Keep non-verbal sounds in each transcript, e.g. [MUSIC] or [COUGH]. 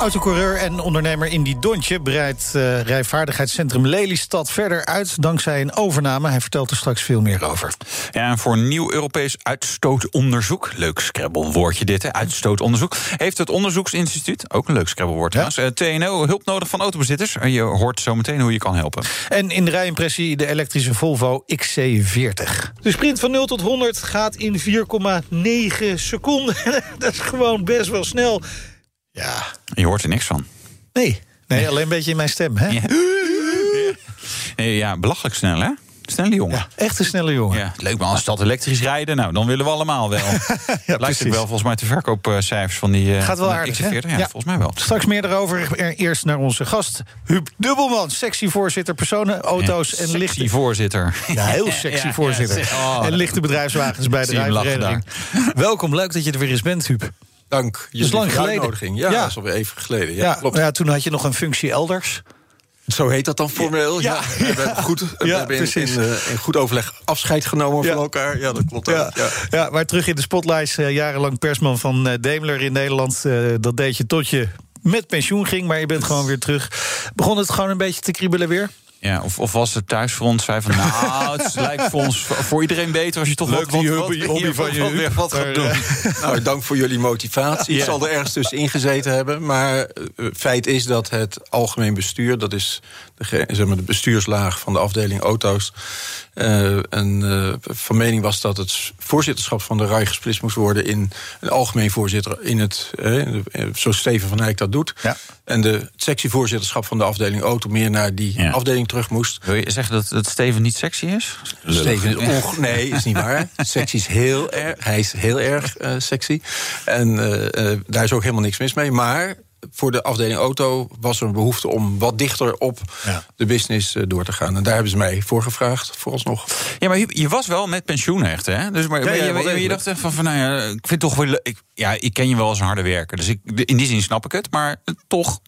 Autocoureur en ondernemer Indy Dontje breidt uh, rijvaardigheidscentrum Lelystad verder uit dankzij een overname. Hij vertelt er straks veel meer over. Ja, en voor nieuw Europees uitstootonderzoek, leuk scrabblewoordje dit, hè, uitstootonderzoek, heeft het onderzoeksinstituut, ook een leuk scrabblewoord trouwens, ja? Eh, TNO hulp nodig van autobezitters. Je hoort zo meteen hoe je kan helpen. En in de rijimpressie de elektrische Volvo XC40. De sprint van 0 tot 100 gaat in 4,9 seconden. [LAUGHS] Dat is gewoon best wel snel. Ja. Je hoort er niks van. Nee, nee alleen een beetje in mijn stem, hè? Ja, [LAUGHS] ja. ja belachelijk snel, hè? Snelle jongen. Ja, echt een snelle jongen. Ja, leuk, maar als dat elektrisch rijden, nou, dan willen we allemaal wel. [LAUGHS] ja, Lijkt wel volgens mij de verkoopcijfers van die uh, Gaat wel aardig, XC40. Ja, ja, volgens mij wel. Straks meer daarover. Eerst naar onze gast, Huub Dubbelman. Sexy voorzitter personen, auto's en lichte... Sexy voorzitter. Ja, heel [LAUGHS] sexy voorzitter. Oh, en lichte bedrijfswagens bij de rijvereniging. Welkom, leuk dat je er weer eens bent, Huub. Dank. Je is lang geleden. Ja, ja, dat is alweer even geleden. Ja, ja, klopt. ja, toen had je nog een functie elders. Zo heet dat dan formeel. Ja. ja. We hebben, [LAUGHS] goed, we ja, hebben in, in, in, goed overleg afscheid genomen van elkaar. Ja, dat klopt. Ja. Ja. Ja. maar terug in de spotlights. Uh, jarenlang persman van uh, Daimler in Nederland. Uh, dat deed je tot je met pensioen ging. Maar je bent gewoon weer terug. Begon het gewoon een beetje te kriebelen weer? Ja, of, of was het thuis voor ons zei van... nou, [LAUGHS] het lijkt voor ons voor iedereen beter als je toch Leuk wat, die wat, hobby, hobby van je weer wat gaat doen. [LAUGHS] nou, dank voor jullie motivatie. Ik zal er ergens tussen ingezeten hebben. Maar uh, feit is dat het algemeen bestuur... dat is de, zeg maar, de bestuurslaag van de afdeling auto's... Uh, en uh, van mening was dat het voorzitterschap van de RAI gesplitst moest worden in een algemeen voorzitter in het, uh, zoals Steven van Eyck dat doet. Ja. En de het sectievoorzitterschap van de afdeling auto meer naar die ja. afdeling terug moest. Wil je zeggen dat, dat Steven niet sexy is? Steven is onge- nee, is niet waar. [LAUGHS] sexy is heel erg. Hij is heel erg sexy. En daar is ook helemaal niks mis mee. Maar voor de afdeling auto was er een behoefte om wat dichter op ja. de business door te gaan. En daar hebben ze mij voor gevraagd, vooralsnog. Ja, maar je, je was wel met pensioen echt, hè? Dus maar, ja, ja, je, je, je, dacht van, van, nou ja, ik vind toch wel... Ik, ja, ik ken je wel als een harde werker, dus ik, in die zin snap ik het, maar toch...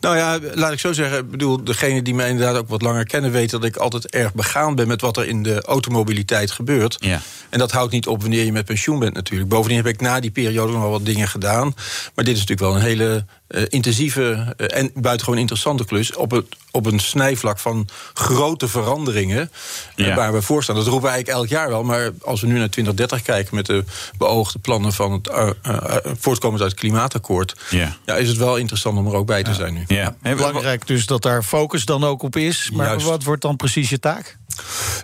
Nou ja, laat ik zo zeggen. Ik bedoel, degene die mij inderdaad ook wat langer kennen, weten dat ik altijd erg begaan ben met wat er in de automobiliteit gebeurt. Ja. En dat houdt niet op wanneer je met pensioen bent, natuurlijk. Bovendien heb ik na die periode nog wel wat dingen gedaan. Maar dit is natuurlijk wel een hele uh, intensieve uh, en buitengewoon interessante klus. Op, het, op een snijvlak van grote veranderingen ja. uh, waar we voor staan. Dat roepen we eigenlijk elk jaar wel. Maar als we nu naar 2030 kijken met de beoogde plannen van het voortkomend uit het klimaatakkoord. Ja. Ja, is het wel interessant om er ook bij te zijn nu. Ja. Ja. Belangrijk dus dat daar focus dan ook op is. Maar Juist. wat wordt dan precies je taak?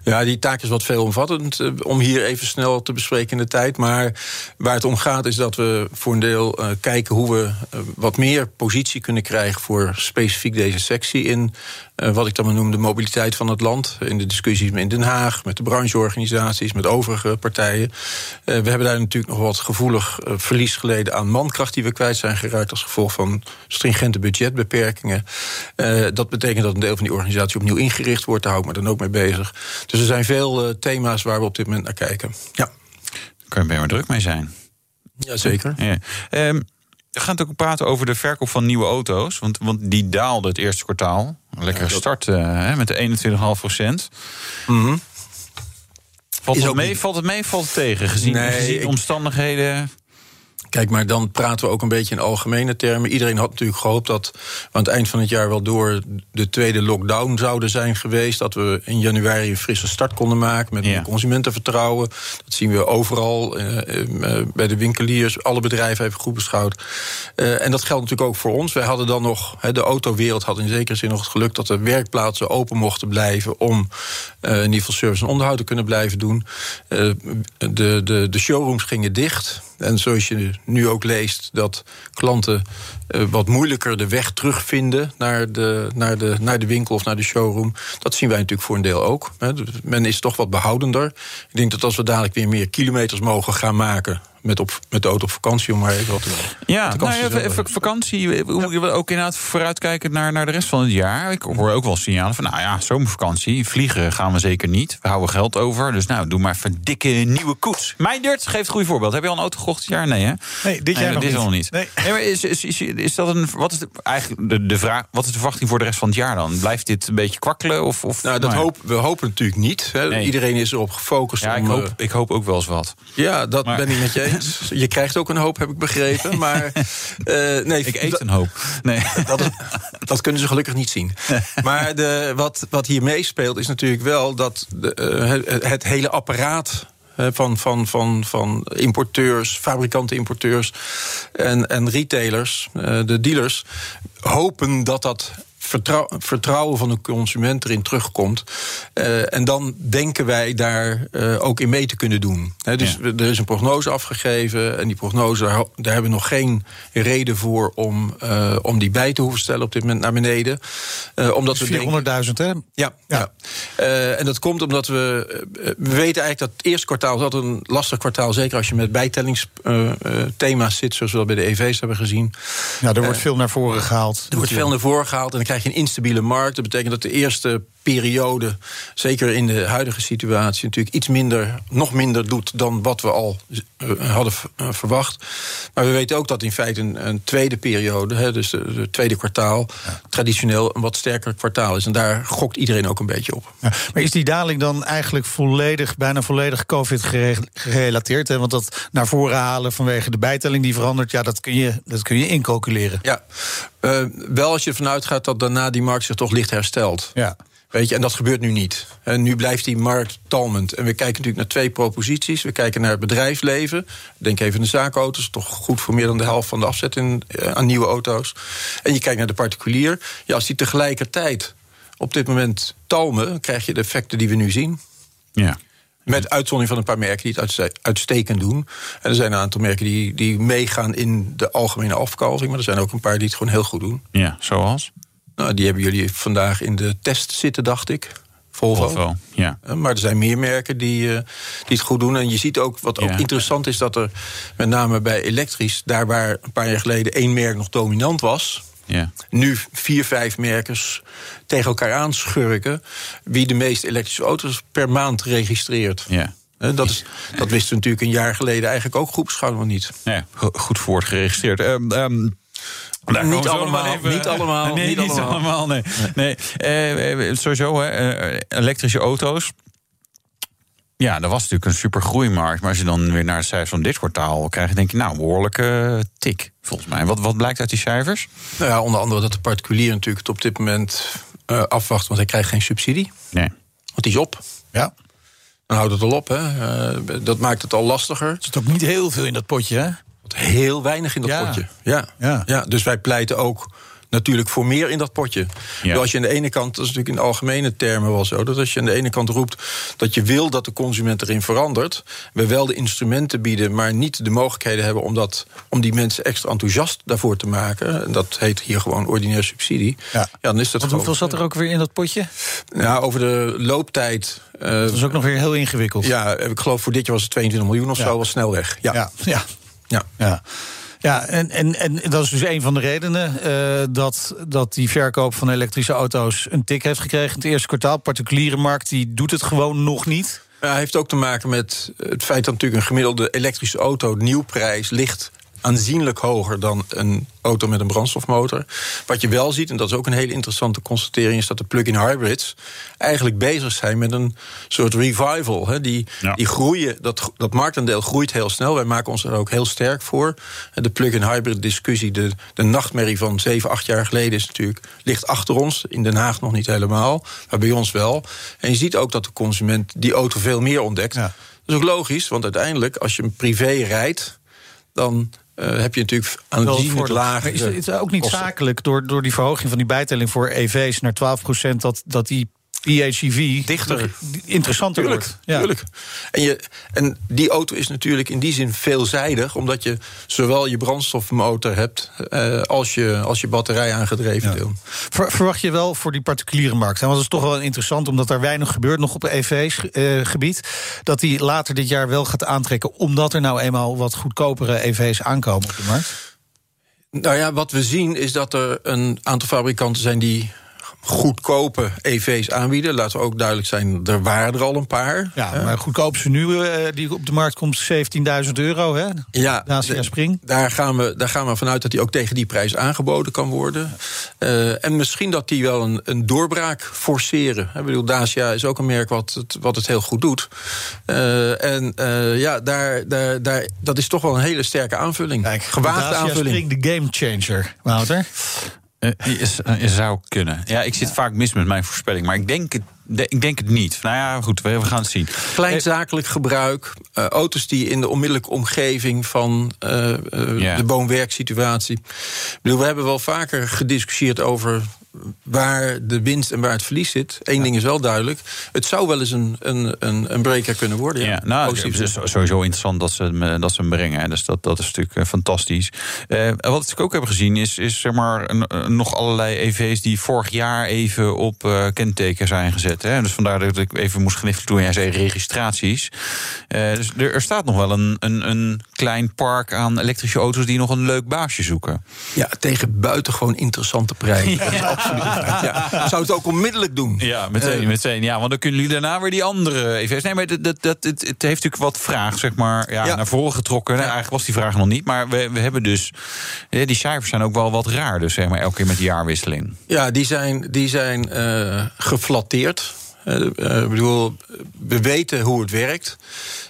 Ja, die taak is wat veelomvattend om hier even snel te bespreken in de tijd. Maar waar het om gaat is dat we voor een deel kijken hoe we wat meer positie kunnen krijgen voor specifiek deze sectie in wat ik dan maar noem de mobiliteit van het land. In de discussies in Den Haag, met de brancheorganisaties, met overige partijen. we hebben daar natuurlijk nog wat gevoelig verlies geleden aan mankracht die we kwijt zijn geraakt als gevolg van stringente budgetbeperkingen. dat betekent dat een deel van die organisatie opnieuw ingericht wordt. Daar hou ik me dan ook mee bezig. Dus er zijn veel thema's waar we op dit moment naar kijken. Ja. Daar kun je bij maar druk mee zijn. Jazeker. Ja. Um, we gaan het ook praten over de verkoop van nieuwe auto's. Want, want die daalde het eerste kwartaal. Lekker ja, dat... start uh, met de 21,5 procent. Mm -hmm. Valt, het mee, niet... valt het mee, valt het tegen? Gezien, nee, gezien ik... omstandigheden... Kijk, maar dan praten we ook een beetje in algemene termen. Iedereen had natuurlijk gehoopt dat we aan het eind van het jaar wel door de tweede lockdown zouden zijn geweest. Dat we in januari een frisse start konden maken met ja. consumentenvertrouwen. Dat zien we overal uh, uh, bij de winkeliers. Alle bedrijven hebben goed beschouwd. Uh, en dat geldt natuurlijk ook voor ons. Wij hadden dan nog, he, de autowereld had in zekere zin nog het geluk dat de werkplaatsen open mochten blijven om in ieder geval service en onderhoud te kunnen blijven doen. de, de, de showrooms gingen dicht. En zoals je nu ook leest, dat klanten uh, wat moeilijker de weg terugvinden naar de, naar, de, naar de winkel of naar de showroom. Dat zien wij natuurlijk voor een deel ook. Hè. Men is toch wat behoudender. Ik denk dat als we dadelijk weer meer kilometers mogen gaan maken met, op, met de auto op vakantie, om maar even wat te Ja, de nou ja, vakantie. Hoe je ook inderdaad vooruitkijken naar, naar de rest van het jaar. Ik hoor ook wel signalen van, nou ja, zomervakantie. Vliegen gaan we zeker niet. We houden geld over. Dus nou, doe maar even een dikke nieuwe koets. Meindert, geef het goede voorbeeld. Heb je al een auto gekocht dit jaar? Nee, hè? Nee, dit jaar nog dit niet. nog niet. Nee. maar is, is, is, is dat een. Wat is de, eigenlijk de, de vraag? Wat is de verwachting voor de rest van het jaar dan? Blijft dit een beetje kwakkelen? Of, of, Nou, dat hoop, we hopen natuurlijk niet. Hè. Nee. Iedereen is erop gefocust. Ja, ik hoop, eh, ik hoop ook wel eens wat. ja, dat Maar- ben ik met je eens. [LAUGHS] Je krijgt ook een hoop, heb ik begrepen. Maar [LAUGHS] eh, nee, Ik eet een hoop. Nee. [LAUGHS] dat, is- dat kunnen ze gelukkig niet zien. Maar de, wat, wat hier meespeelt is natuurlijk wel dat de, eh, het, hele apparaat. eh, Van, van, van, van importeurs, fabrikanten, importeurs en, en retailers, de dealers, hopen dat dat vertrouw- vertrouwen van de consument erin terugkomt. Eh, en dan denken wij daar eh, ook in mee te kunnen doen. Dus Ja. er is een prognose afgegeven. En die prognose, daar, hebben we nog geen reden voor om, eh, om die bij te hoeven stellen op dit moment naar beneden. Omdat we denken. 400.000, hè? Ja, Ja. ja. En dat komt omdat we. we weten eigenlijk dat het eerste kwartaal is altijd een lastig kwartaal. Zeker als je met bijtellingsthema's zit, zoals we dat bij de EV's hebben gezien. Ja, er wordt veel naar voren gehaald. Er wordt veel naar voren gehaald en dan krijg je een instabiele markt. Dat betekent dat de eerste periode, zeker in de huidige situatie, natuurlijk iets minder, nog minder doet dan wat we al eh, hadden eh, verwacht. Maar we weten ook dat in feite een, een tweede periode, hè, dus de tweede kwartaal, traditioneel een wat sterker kwartaal is. En daar gokt iedereen ook een beetje op. Ja, maar is die daling dan eigenlijk volledig, bijna volledig COVID gere- gerelateerd? Hè? Want dat naar voren halen vanwege de bijtelling die verandert, ja, dat kun je, dat kun je incalculeren. Ja, eh, wel als je ervan uitgaat dat daarna die markt zich toch licht herstelt. Ja. Weet je, en dat gebeurt nu niet. En nu blijft die markt talmend. En we kijken natuurlijk naar twee proposities. We kijken naar het bedrijfsleven. Denk even aan de zaakauto's. Toch goed voor meer dan de helft van de afzet in, eh, aan nieuwe auto's. En je kijkt naar de particulier. Ja, als die tegelijkertijd op dit moment talmen... krijg je de effecten die we nu zien. Ja. Met uitzondering van een paar merken die het uitste- uitstekend doen. En er zijn een aantal merken die, die meegaan in de algemene afkalving. Maar er zijn ook een paar die het gewoon heel goed doen. ja, zoals? Nou, die hebben jullie vandaag in de test zitten, dacht ik. Volvo. Volvo, ja. Eh, Maar er zijn meer merken die, eh, die het goed doen. En je ziet ook, wat ook Ja. interessant is... dat er met name bij elektrisch... daar waar een paar jaar geleden één merk nog dominant was... ja. nu vier, vijf merkers tegen elkaar aanschurken... wie de meeste elektrische auto's per maand registreert. Ja. Eh, Dat, is, dat wisten we natuurlijk een jaar geleden eigenlijk ook groepsschouw nog niet. Ja, go- goed voor wordt geregistreerd. Daar zo nog allemaal, even- niet allemaal, Nee, niet niet allemaal. allemaal. nee. nee. Eh, eh, sowieso, hè, eh, elektrische auto's. Ja, dat was natuurlijk een super groeimarkt. Maar als je dan weer naar de cijfers van dit kwartaal krijgt, denk je, nou, een behoorlijke tik, volgens mij. Wat, wat blijkt uit die cijfers? Nou ja, onder andere dat de particulier natuurlijk het op dit moment eh, afwacht... want hij krijgt geen subsidie, Nee. want die is op. Ja. Dan houdt het al op. Hè. Eh, dat maakt het al lastiger. Er zit ook niet heel veel in dat potje, hè? Heel weinig in dat Ja. potje. Ja. Ja. Ja. dus wij pleiten ook natuurlijk voor meer in dat potje. Ja. Dus Als je aan de ene kant, dat is natuurlijk in algemene termen wel zo... dat als je aan de ene kant roept dat je wil dat de consument erin verandert... we wel de instrumenten bieden, maar niet de mogelijkheden hebben... om, dat, om die mensen extra enthousiast daarvoor te maken... en dat heet hier gewoon ordinaire subsidie... Ja. dan is dat Want gewoon... hoeveel zat er ook weer in dat potje? Ja, over de looptijd... eh, Dat is ook nog weer heel ingewikkeld. ja, ik geloof voor dit jaar was het 22 miljoen of Ja. zo, was snel weg. Ja. ja. ja. Ja. Ja, ja en, en, en dat is dus een van de redenen eh, dat, dat die verkoop van elektrische auto's een tik heeft gekregen. In het eerste kwartaal, particuliere markt, die doet het gewoon nog niet. Ja, heeft ook te maken met het feit dat natuurlijk een gemiddelde elektrische auto nieuwprijs ligt aanzienlijk hoger dan een auto met een brandstofmotor. Wat je wel ziet, en dat is ook een hele interessante constatering, is dat de plug-in hybrids eigenlijk bezig zijn met een soort revival. Hè. Die, Ja. die groeien, dat, dat marktaandeel groeit heel snel. Wij maken ons er ook heel sterk voor. De plug-in hybrid discussie, de, de nachtmerrie van 7, 8 jaar geleden is natuurlijk, ligt achter ons. In Den Haag nog niet helemaal, maar bij ons wel. En je ziet ook dat de consument die auto veel meer ontdekt. Ja. Dat is ook logisch, want uiteindelijk, als je een privé rijdt, dan heb je natuurlijk aanzienlijk lager. Maar is het is het ook niet zakelijk door, door die verhoging van die bijtelling voor EV's naar 12% dat, dat die PHEV Dichter. interessanter Tuurlijk, wordt. Ja. tuurlijk. En, je, en die auto is natuurlijk in die zin veelzijdig, omdat je zowel je brandstofmotor hebt eh, als, je, als je batterij aangedreven deel. Ver- verwacht je wel voor die particuliere markt? hè? Want het is toch wel interessant, omdat er weinig gebeurt nog op EV's-gebied. dat die later dit jaar wel gaat aantrekken, omdat er nou eenmaal wat goedkopere EV's aankomen op de markt. Nou ja, wat we zien is dat er een aantal fabrikanten zijn die goedkope EV's aanbieden. Laten we ook duidelijk zijn, er waren er al een paar. Ja, Hè? maar goedkoopste nu eh, die op de markt komt, 17.000 euro. Hè? Ja, Dacia Spring. Daar gaan, we, daar gaan we vanuit dat die ook tegen die prijs aangeboden kan worden. Eh, en misschien dat die wel een, een doorbraak forceren. Ik bedoel, Dacia is ook een merk wat het, wat het heel goed doet. Eh, en ja, daar, daar, daar, dat is toch wel een hele sterke aanvulling. Kijk, Gewaagde Dacia aanvulling. Spring, de game changer, Wouter. Eh, is, eh, zou kunnen. Ja, ik zit vaak mis met mijn voorspelling, maar ik denk het, de- ik denk het niet. Nou ja, goed, we, gaan het zien. Klein zakelijk gebruik, eh, auto's die in de onmiddellijke omgeving van eh, eh, de woon-werksituatie. Ik bedoel, we hebben wel vaker gediscussieerd over waar de winst en waar het verlies zit. Eén ding is wel duidelijk: het zou wel eens een, een, een, een breker kunnen worden. Ja, nou, het is sowieso interessant dat ze hem, eh, dat ze hem brengen. hè. Dus dat, dat is natuurlijk eh, fantastisch. Eh, wat ik ook heb gezien is, is zeg maar, een- nog allerlei EV's die vorig jaar even op eh, kenteken zijn gezet. Hè. Dus vandaar dat ik even moest gniffelen toen jij zei registraties. Dus er, er staat nog wel een, een, een klein park aan elektrische auto's die nog een leuk baasje zoeken. Ja, tegen buitengewoon interessante prijzen. [LAUGHS] absoluut. Ja. Zou het ook onmiddellijk doen? Ja, meteen, Eh, meteen. Ja, want dan kunnen jullie daarna weer die andere EV's. Nee, maar dat, dat, dat, het, heeft natuurlijk wat vraag, zeg maar, ja, Ja. naar voren getrokken. Nou, eigenlijk was die vraag nog niet. Maar we, we hebben dus. Die cijfers zijn ook wel wat raar, dus zeg maar, elke keer met de jaarwisseling. Ja, die zijn, die zijn eh, geflatteerd. Eh, eh, ik bedoel, we weten hoe het werkt.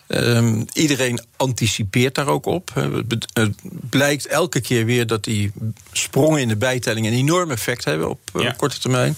Ehm, iedereen anticipeert daar ook op. Het blijkt elke keer weer dat die sprongen in de bijtelling een enorm effect hebben op eh, Ja. korte termijn.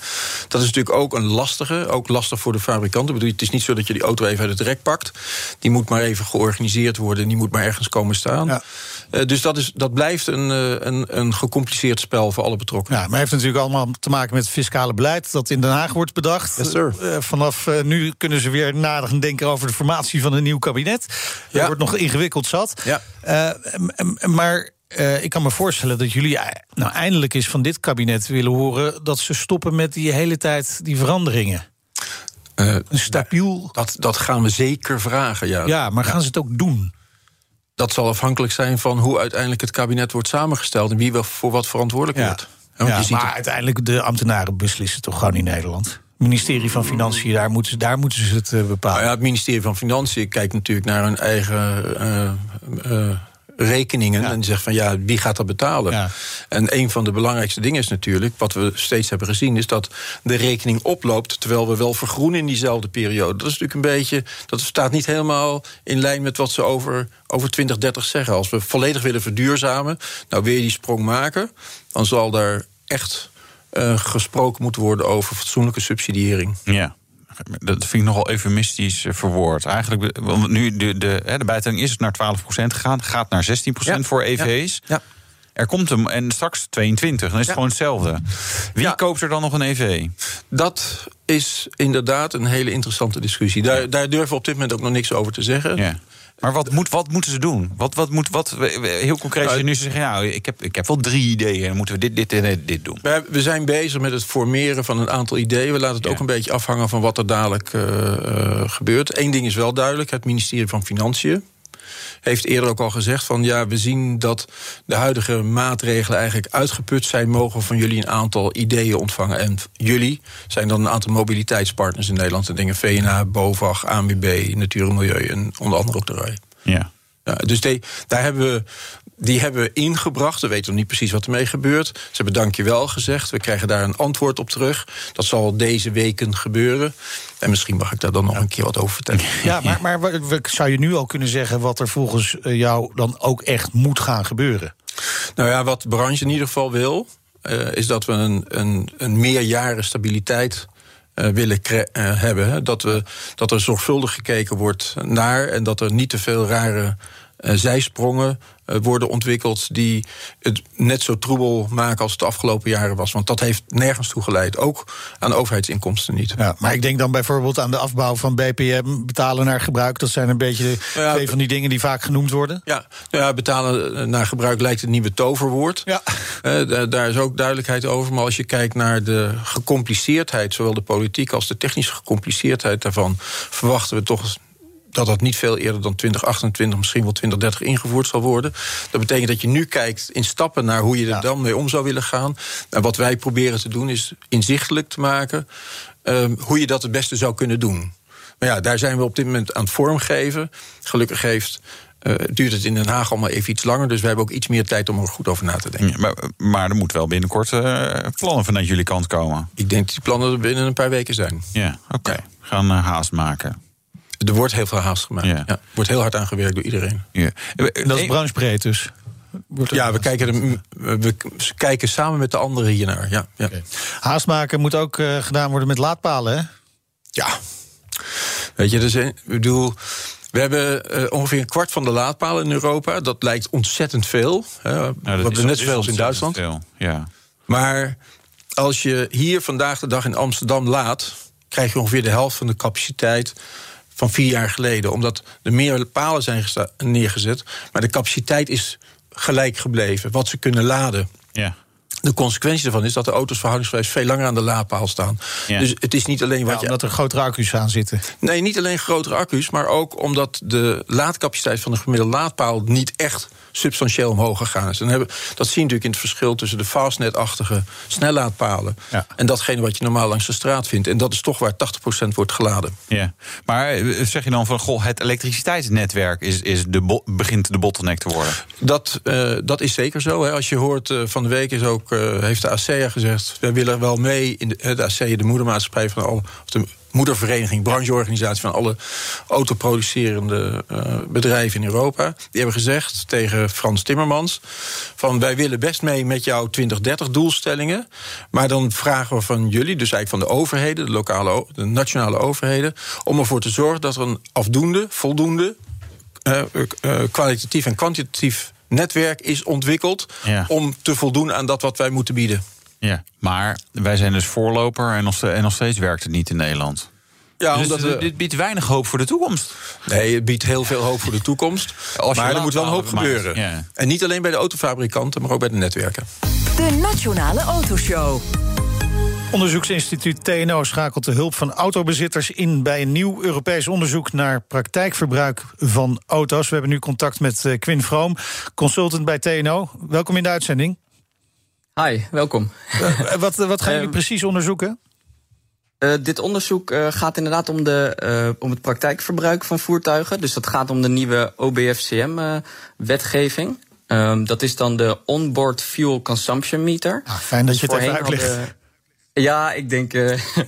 Dat is natuurlijk ook een lastige, ook lastig voor de fabrikanten. Ik bedoel, het is niet zo dat je die auto even uit het rek pakt. Die moet maar even georganiseerd worden en die moet maar ergens komen staan. Ja. Eh, dus dat, is, dat blijft een, eh, een, een gecompliceerd spel voor alle betrokkenen. Ja, maar heeft natuurlijk allemaal te maken met het fiscale beleid dat in Den Haag wordt bedacht. Yes, sir. Eh, vanaf nu kunnen ze weer nader gaan denken over de formatie van een nieuw kabinet. Dat Ja. wordt nog ingewikkeld zat. Ja. Eh, maar eh, ik kan me voorstellen dat jullie nou eindelijk eens van dit kabinet willen horen dat ze stoppen met die hele tijd die veranderingen. Eh, Een stabiel. Dat, dat gaan we zeker vragen, ja. Ja, maar gaan ze het ook doen? Dat zal afhankelijk zijn van hoe uiteindelijk het kabinet wordt samengesteld... en wie wel voor wat verantwoordelijk wordt. Ja, want Ja, je ziet maar het- uiteindelijk de ambtenaren beslissen toch gewoon in Nederland. Het ministerie van Financiën, daar moeten, ze- daar moeten ze het eh, bepalen. nou ja, het ministerie van Financiën kijkt natuurlijk naar hun eigen eh, eh, rekeningen... Ja. en zegt van ja, wie gaat dat betalen? Ja. En een van de belangrijkste dingen is natuurlijk... wat we steeds hebben gezien, is dat de rekening oploopt... terwijl we wel vergroenen in diezelfde periode. Dat is natuurlijk een beetje... dat staat niet helemaal in lijn met wat ze over, over 2030 zeggen. Als we volledig willen verduurzamen... nou wil je die sprong maken... dan zal daar echt eh, gesproken moeten worden over fatsoenlijke subsidiëring. Ja. Dat vind ik nogal eufemistisch eh, verwoord. Eigenlijk, want nu de, de, hè, de bijtelling is naar 12% gegaan, gaat naar 16% Ja, voor EV's. Ja. Er komt hem en straks 22, dan is het gewoon hetzelfde. Wie koopt er dan nog een EV? Dat is inderdaad een hele interessante discussie. Daar, daar durven we op dit moment ook nog niks over te zeggen. Maar wat, moet, wat moeten ze doen? Wat, wat moet, wat, heel concreet, als je nu zeggen, nou, ik heb, ik heb wel drie ideeën. Moeten we dit, dit en dit, dit doen. We, zijn bezig met het formeren van een aantal ideeën. We laten het Ja. ook een beetje afhangen van wat er dadelijk eh, eh, gebeurt. Eén ding is wel duidelijk: het ministerie van Financiën heeft eerder ook al gezegd van ja, we zien dat de huidige maatregelen eigenlijk uitgeput zijn, mogen van jullie een aantal ideeën ontvangen. En jullie zijn dan een aantal mobiliteitspartners in Nederland. Dat dingen VNA, BOVAG, ANWB, Natuur en Milieu en onder andere ook de RAI. Ja. Ja, dus daar hebben we, die hebben we ingebracht. We weten nog niet precies wat ermee gebeurt. Ze hebben dankjewel gezegd. We krijgen daar een antwoord op terug. Dat zal deze weken gebeuren. En misschien mag ik daar dan nog een keer wat over vertellen. [LAUGHS] Ja, maar, maar zou je nu al kunnen zeggen wat er volgens eh, jou dan ook echt moet gaan gebeuren? Nou ja, wat de branche in ieder geval wil, eh, is dat we een, een, een meerjaren stabiliteit eh, willen hebben. Dat, we, dat er zorgvuldig gekeken wordt naar en dat er niet te veel rare zijsprongen worden ontwikkeld die het net zo troebel maken als het de afgelopen jaren was. Want dat heeft nergens toe geleid. Ook aan overheidsinkomsten niet. Ja, maar ik denk dan bijvoorbeeld aan de afbouw van BPM, betalen naar gebruik. Dat zijn een beetje Ja, twee van die dingen die vaak genoemd worden. Ja, nou ja, betalen eh, naar gebruik lijkt het nieuwe toverwoord. Ja. Eh, da- daar is ook duidelijkheid over. Maar als je kijkt naar de gecompliceerdheid, zowel de politiek als de technische gecompliceerdheid daarvan, verwachten we toch dat dat niet veel eerder dan 2028, misschien wel 2030 ingevoerd zal worden. Dat betekent dat je nu kijkt in stappen naar hoe je er Ja. dan mee om zou willen gaan. En wat wij proberen te doen is inzichtelijk te maken ehm, hoe je dat het beste zou kunnen doen. Maar ja, daar zijn we op dit moment aan het vormgeven. Gelukkig heeft, eh, duurt het in Den Haag allemaal even iets langer. Dus we hebben ook iets meer tijd om er goed over na te denken. Ja, maar, maar er moet wel binnenkort eh, plannen vanuit jullie kant komen. Ik denk dat die plannen er binnen een paar weken zijn. Ja, oké. Ja. Gaan eh, haast maken. Er wordt heel veel haast gemaakt. Ja. Ja. Er wordt heel hard aan gewerkt door iedereen. Ja. En dat is branchebreed dus. Wordt Ja, we kijken, er, we kijken samen met de anderen hiernaar. Ja, ja. Haast maken moet ook eh, gedaan worden met laadpalen, hè? ja. Weet je, dus, ik bedoel, we hebben eh, ongeveer een kwart van de laadpalen in Europa. Dat lijkt ontzettend veel. Hè, Nou, dat wat is- we net is zoveel als in Duitsland. veel, Ja. Maar als je hier vandaag de dag in Amsterdam laat, krijg je ongeveer de helft van de capaciteit van vier jaar geleden. Omdat er meer palen zijn neergezet, maar de capaciteit is gelijk gebleven. Wat ze kunnen laden. ja. De consequentie daarvan is dat de auto's verhoudingsgewijs veel langer aan de laadpaal staan. Ja. Dus het is niet alleen Ja, wat je. omdat er grotere accu's aan zitten. Nee, niet alleen grotere accu's, maar ook omdat de laadcapaciteit van de gemiddelde laadpaal niet echt substantieel omhoog gegaan is. Dan hebben, dat zie je natuurlijk in het verschil tussen de fastnet-achtige snellaadpalen Ja. en datgene wat je normaal langs de straat vindt. En dat is toch waar 80% wordt geladen. Ja, maar eh, zeg je dan van goh, het elektriciteitsnetwerk is, is de begint de bottleneck te worden? Dat, eh, dat is zeker zo. Hè. Als je hoort, eh, van de week is ook, eh, heeft de ASEA gezegd... wij willen wel mee, in de, eh, de ASEA, de moedermaatschappij van alle... of de moedervereniging, brancheorganisatie van alle autoproducerende eh, bedrijven in Europa. Die hebben gezegd tegen Frans Timmermans... van wij willen best mee met jouw 2030-doelstellingen... maar dan vragen we van jullie, dus eigenlijk van de overheden... de, lokale, de nationale overheden... om ervoor te zorgen dat er een afdoende, voldoende kwalitatief en kwantitatief netwerk is ontwikkeld Ja. om te voldoen aan dat wat wij moeten bieden. Ja, maar wij zijn dus voorloper en nog, ste- en nog steeds werkt het niet in Nederland. Ja, dus omdat dit- we, dit biedt weinig hoop voor de toekomst. nee, het biedt heel veel hoop voor de toekomst. [LAUGHS] Maar er moet wel een hoop gebeuren. ja. En niet alleen bij de autofabrikanten, maar ook bij de netwerken. De Nationale Autoshow. Onderzoeksinstituut TNO schakelt de hulp van autobezitters in bij een nieuw Europees onderzoek naar praktijkverbruik van auto's. We hebben nu contact met eh, Quinn Vroom, consultant bij TNO. Welkom in de uitzending. Hi, welkom. Eh, wat, wat gaan jullie Ehm, precies onderzoeken? Eh, dit onderzoek eh, gaat inderdaad om, de, eh, om het praktijkverbruik van voertuigen. Dus dat gaat om de nieuwe OBFCM-wetgeving. Ehm, dat is dan de Onboard Fuel Consumption Meter. Ah, fijn dat je het even Voorheen uitlegt. Ja, ik denk. eh, [LAUGHS]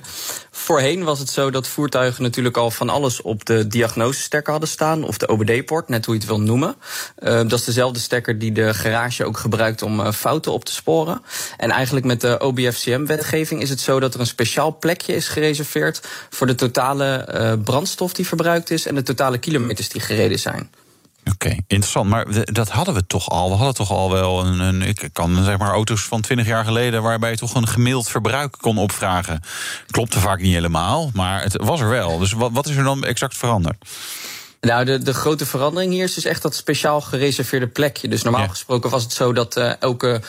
voorheen was het zo dat voertuigen natuurlijk al van alles op de diagnosestekker hadden staan. Of de OBD-poort, net hoe je het wil noemen. Eh, dat is dezelfde stekker die de garage ook gebruikt om eh, fouten op te sporen. En eigenlijk met de OBFCM-wetgeving is het zo dat er een speciaal plekje is gereserveerd. voor de totale brandstof die verbruikt is. en de totale kilometers die gereden zijn. Oké, interessant. Maar dat hadden we toch al. We hadden toch al wel een, een. Ik kan zeg maar auto's van 20 jaar geleden. waarbij je toch een gemiddeld verbruik kon opvragen. Klopte vaak niet helemaal, maar het was er wel. Dus wat, wat is er dan exact veranderd? Nou, de, de grote verandering hier is dus echt dat speciaal gereserveerde plekje. Dus normaal Ja. gesproken was het zo dat eh, elke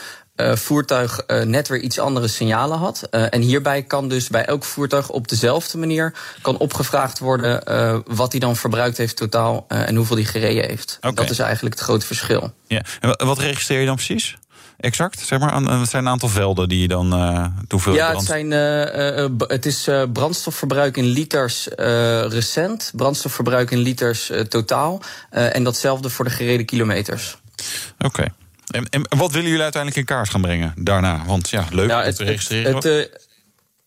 voertuig eh, net weer iets andere signalen had. Eh, en hierbij kan dus bij elk voertuig op dezelfde manier kan opgevraagd worden eh, wat hij dan verbruikt heeft totaal eh, en hoeveel hij gereden heeft. Dat is eigenlijk het grote verschil. Ja. En wa- wat registreer je dan precies? Exact, zeg maar. aan- Het zijn een aantal velden die je dan. eh hoeveel Ja, het, zijn, eh, eh, het is eh, brandstofverbruik in liters eh, recent, brandstofverbruik in liters eh, totaal. eh, en datzelfde voor de gereden kilometers. Oké. En, en wat willen jullie uiteindelijk in kaart gaan brengen daarna? Want ja, leuk Ja, om het, te registreren. Het, het, eh,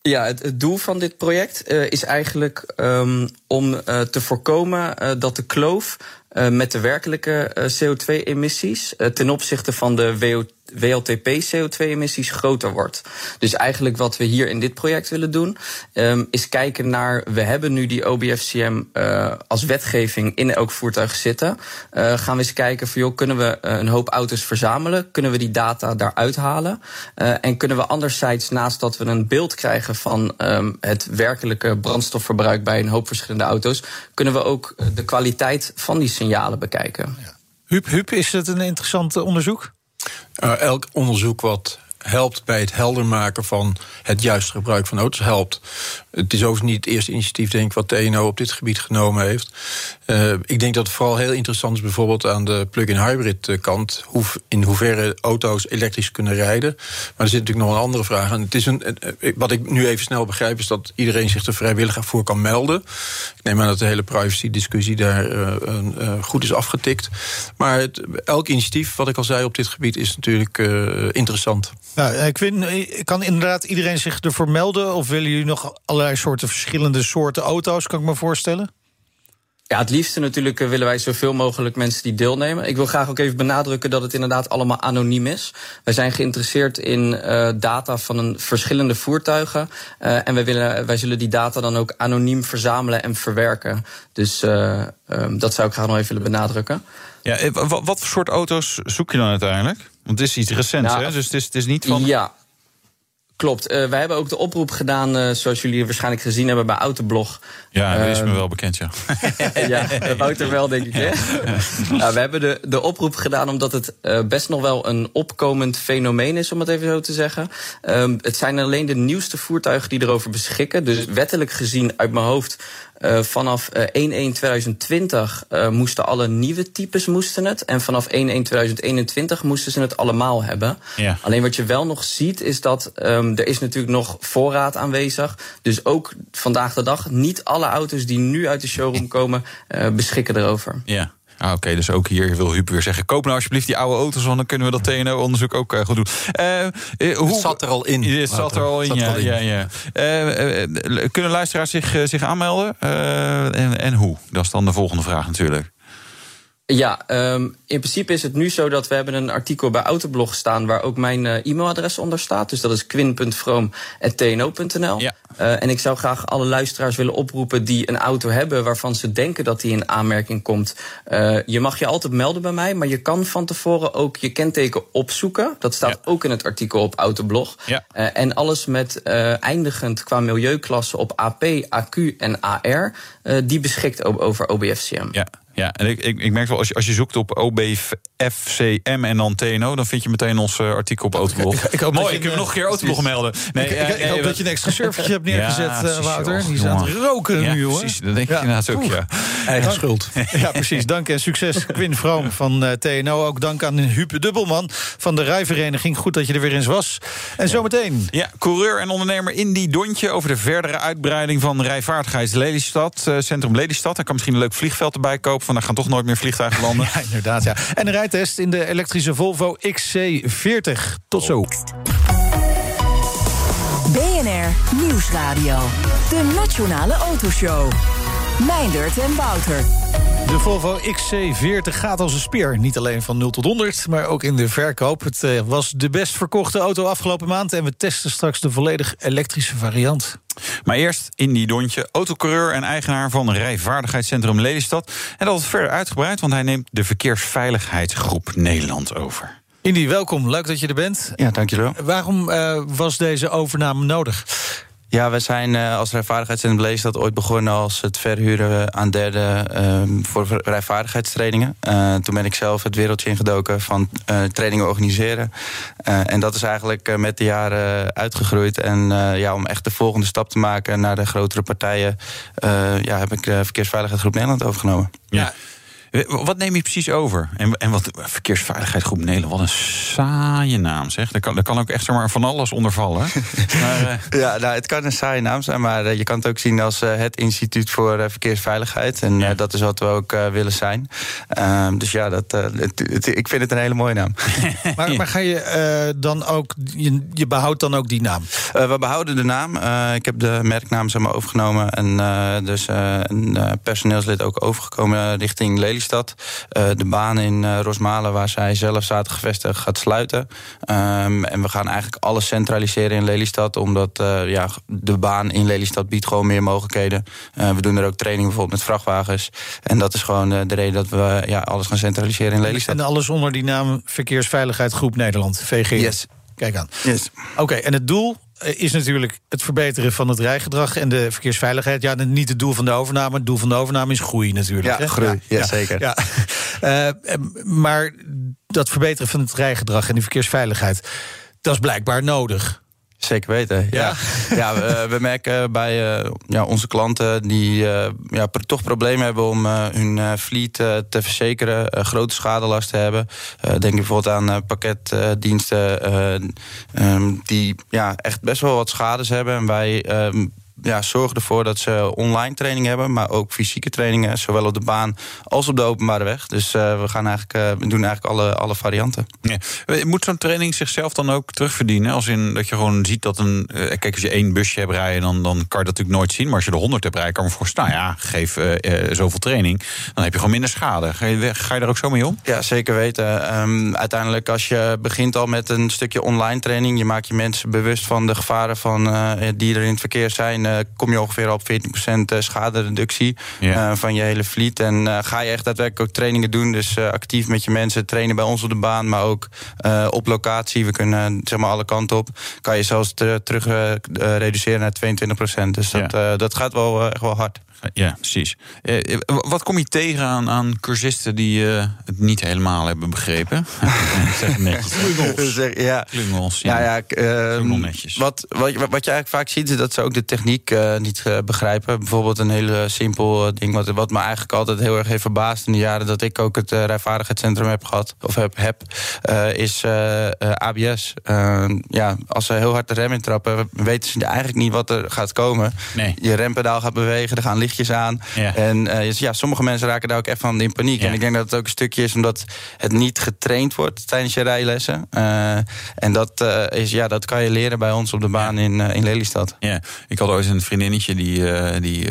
ja, het, het doel van dit project eh, is eigenlijk ehm, om uh, te voorkomen dat de kloof met de werkelijke CO2-emissies ten opzichte van de WO WLTP-CO2-emissies groter wordt. Dus eigenlijk wat we hier in dit project willen doen, um, is kijken naar. We hebben nu die OBFCM uh, als wetgeving in elk voertuig zitten. Uh, gaan we eens kijken van joh, kunnen we een hoop auto's verzamelen? Kunnen we die data daaruit halen? En kunnen we anderzijds, naast dat we een beeld krijgen van um, het werkelijke brandstofverbruik bij een hoop verschillende auto's, kunnen we ook de kwaliteit van die signalen bekijken. Ja. Huub, is het een interessant onderzoek? Uh, elk onderzoek wat helpt bij het helder maken van het juiste gebruik van auto's helpt. Het is overigens niet het eerste initiatief, denk ik, wat TNO op dit gebied genomen heeft. Uh, ik denk dat het vooral heel interessant is, bijvoorbeeld aan de plug-in hybrid eh, kant, hoe, in hoeverre auto's elektrisch kunnen rijden. Maar er zit natuurlijk nog een andere vraag aan. Het is een, wat ik nu even snel begrijp, is dat iedereen zich er vrijwillig voor kan melden. Ik neem aan dat de hele privacy-discussie daar uh, goed is afgetikt. Maar elk initiatief, wat ik al zei op dit gebied, is natuurlijk interessant. Nou, Quinn, kan inderdaad iedereen zich ervoor melden? Of willen jullie nog allerlei soorten verschillende soorten auto's, kan ik me voorstellen? Ja, het liefste natuurlijk willen wij zoveel mogelijk mensen die deelnemen. Ik wil graag ook even benadrukken dat het inderdaad allemaal anoniem is. Wij zijn geïnteresseerd in uh, data van een verschillende voertuigen. Uh, en wij, willen, wij zullen die data dan ook anoniem verzamelen en verwerken. Dus uh, um, dat zou ik graag nog even willen benadrukken. Ja, wat, wat voor soort auto's zoek je dan uiteindelijk? Want het is iets recents, nou, hè? Dus het is, het is niet van. Ja. Klopt. Uh, wij hebben ook de oproep gedaan, uh, zoals jullie waarschijnlijk gezien hebben bij Autoblog. Ja, dat is me wel bekend, ja. [LAUGHS] ja, Wouter wel, denk ik. Hè? [LAUGHS] nou, we hebben de, de oproep gedaan omdat het uh, best nog wel een opkomend fenomeen is, om het even zo te zeggen. Um, het zijn alleen de nieuwste voertuigen die erover beschikken. Dus wettelijk gezien, uit mijn hoofd, Uh, vanaf uh, 1-1-2020 uh, moesten alle nieuwe types moesten het. En vanaf 1-1-2021 moesten ze het allemaal hebben. Ja. Alleen wat je wel nog ziet is dat um, er is natuurlijk nog voorraad aanwezig. Dus ook vandaag de dag niet alle auto's die nu uit de showroom komen uh, beschikken erover. Ja. Ah, Oké, okay, dus ook hier wil Huub weer zeggen... koop nou alsjeblieft die oude auto's... want dan kunnen we dat TNO-onderzoek ook uh, goed doen. Uh, uh, hoe... Het zat er al in. Het zat er al in, ja. ja, ja. kunnen luisteraars zich, zich aanmelden? En, en hoe? Dat is dan de volgende vraag natuurlijk. Ja, um, in principe is het nu zo dat we hebben een artikel bij Autoblog staan waar ook mijn uh, e-mailadres onder staat. Dus dat is quin.vroom.tno.nl. Ja. Uh, en ik zou graag alle luisteraars willen oproepen die een auto hebben waarvan ze denken dat die in aanmerking komt. Uh, je mag je altijd melden bij mij, maar je kan van tevoren ook je kenteken opzoeken. Dat staat ja. ook in het artikel op Autoblog. Ja. en alles met eindigend qua milieuklasse op AP, AQ en AR, die beschikt over OBFCM. Ja. Ja, en ik, ik, ik merk wel, als je, als je zoekt op OBFCM en dan TNO... dan vind je meteen ons uh, artikel op Autoblog. Ik, ik, Mooi, ik heb nog een keer Autoblog melden. Nee, ik, ik, ik hoop dat je een extra servertje hebt [LAUGHS] neergezet, ja, Wouter. Die staat roken ja, nu, hoor. precies. Dat denk je inderdaad ook, ja. Eigen schuld. [LAUGHS] Ja, precies. Dank en succes, Quinn Vroom van uh, TNO. Ook dank aan Huub Dubbelman van de Rijvereniging. Goed dat je er weer eens was. En zometeen... Ja, coureur en ondernemer Indy Dontje... over de verdere uitbreiding van rijvaardigheid Lelystad. Centrum Lelystad. Hij kan misschien een leuk vliegveld erbij kopen... van daar gaan toch nooit meer vliegtuigen landen. [LAUGHS] Ja, inderdaad. Ja. En een rijtest in de elektrische Volvo XC40. Tot zo. BNR Nieuwsradio. De Nationale Autoshow. Meindert en Wouter. De Volvo XC40 gaat als een speer. Niet alleen van 0 tot 100, maar ook in de verkoop. Het uh, was de best verkochte auto afgelopen maand... en we testen straks de volledig elektrische variant. Maar eerst Indy Dontje, autocoureur en eigenaar van Rijvaardigheidscentrum Lelystad. En dat is verder uitgebreid, want hij neemt de Verkeersveiligheidsgroep Nederland over. Indy, welkom. Leuk dat je er bent. Ja, dankjewel. Waarom uh, was deze overname nodig? Ja, we zijn uh, als rijvaardigheidscentrum Lelystad ooit begonnen als het verhuren aan derden uh, voor rijvaardigheidstrainingen. Uh, toen ben ik zelf het wereldje ingedoken van trainingen organiseren. en dat is eigenlijk met de jaren uitgegroeid. En ja, om echt de volgende stap te maken naar de grotere partijen, ja, heb ik de Verkeersveiligheidsgroep Nederland overgenomen. Ja. Wat neem je precies over? En, en wat Verkeersveiligheidsgroep Nederland, wat een saaie naam zeg. Daar kan, daar kan ook echt zomaar van alles onder vallen. [LAUGHS] maar, uh... Ja, nou, het kan een saaie naam zijn, maar uh, je kan het ook zien als uh, het instituut voor Verkeersveiligheid. En ja. dat is wat we ook willen zijn. Ehm, dus ja, dat, het, het, ik vind het een hele mooie naam. [LAUGHS] maar, maar, ga je dan ook, je, je, behoudt dan ook die naam? we behouden de naam. ik heb de merknaam zeg maar, overgenomen en dus een personeelslid ook overgekomen richting Lelystad. De baan in Rosmalen, waar zij zelf zaten gevestigd, gaat sluiten. Um, en we gaan eigenlijk alles centraliseren in Lelystad, omdat uh, ja, de baan in Lelystad biedt gewoon meer mogelijkheden. We doen er ook training bijvoorbeeld met vrachtwagens. En dat is gewoon de reden dat we ja, alles gaan centraliseren in Lelystad. En alles onder die naam Verkeersveiligheid Groep Nederland, VG. Yes. Kijk aan. Yes. Oké, en het doel is natuurlijk het verbeteren van het rijgedrag en de verkeersveiligheid. Ja, niet het doel van de overname. Het doel van de overname is groei natuurlijk. Ja, hè? groei. Ja, ja, zeker. Ja. [LAUGHS] Uh, maar dat verbeteren van het rijgedrag en die verkeersveiligheid, dat is blijkbaar nodig. Zeker weten. Ja, ja. [LAUGHS] ja we, we, merken bij uh, ja, onze klanten die uh, ja, toch problemen hebben om uh, hun fleet te verzekeren, grote schadelasten hebben. denk bijvoorbeeld aan pakketdiensten um, die ja, echt best wel wat schades hebben. En wij um, ja, zorgen ervoor dat ze online training hebben, maar ook fysieke trainingen, zowel op de baan als op de openbare weg. Dus uh, we, gaan eigenlijk, uh, we doen eigenlijk alle, alle varianten. Ja. Moet zo'n training zichzelf dan ook terugverdienen? Als in dat je gewoon ziet dat een. Kijk, als je één busje hebt rijden, dan, dan kan je dat natuurlijk nooit zien. Maar als je er honderd hebt rijden, kan je voor staan. Ja, geef zoveel training. Dan heb je gewoon minder schade. Ga je, ga je daar ook zo mee om? Ja, zeker weten. Um, uiteindelijk, als je begint al met een stukje online training, je maakt je mensen bewust van de gevaren van, die er in het verkeer zijn kom je ongeveer op 14% schadereductie ja. uh, van je hele fleet. En ga je echt daadwerkelijk ook trainingen doen. Dus actief met je mensen trainen bij ons op de baan, maar ook op locatie. We kunnen zeg maar alle kanten op. Kan je zelfs terug reduceren naar 22%. Dus dat, ja. dat gaat wel echt wel hard. Ja, precies. Eh, wat kom je tegen aan, aan cursisten die uh, het niet helemaal hebben begrepen? [LAUGHS] zeg netjes. Klungels. ja. Klungels. Ja, ja, ja uh, netjes. Wat, wat, wat je eigenlijk vaak ziet, is dat ze ook de techniek uh, niet begrijpen. Bijvoorbeeld een hele simpel ding, wat, wat me eigenlijk altijd heel erg heeft verbaasd in de jaren dat ik ook het rijvaardigheidscentrum heb gehad, of heb, heb is ABS. ja, als ze heel hard de rem intrappen, weten ze eigenlijk niet wat er gaat komen. Nee. Je rempedaal gaat bewegen, er gaan lichtjes aan. Ja. En uh, ja, sommige mensen raken daar ook echt van in paniek. Ja. En ik denk dat het ook een stukje is omdat het niet getraind wordt tijdens je rijlessen. Uh, en dat, uh, is, ja, dat kan je leren bij ons op de baan in, in Lelystad. Ja, ik had ooit een vriendinnetje die, die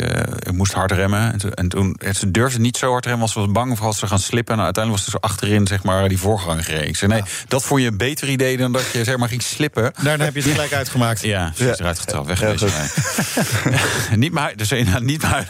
moest hard remmen. En, toen, en toen ze durfde niet zo hard remmen, als ze was bang voor als ze gaan slippen. En uiteindelijk was ze zo achterin zeg maar, die voorgang gereden. Ik zei, nee, dat vond je een beter idee dan dat je zeg maar, ging slippen. Daarna heb je het gelijk [LAUGHS] uitgemaakt. Ja, ze is eruit getrapt, weg geweest. [LAUGHS] niet maar, dus niet maar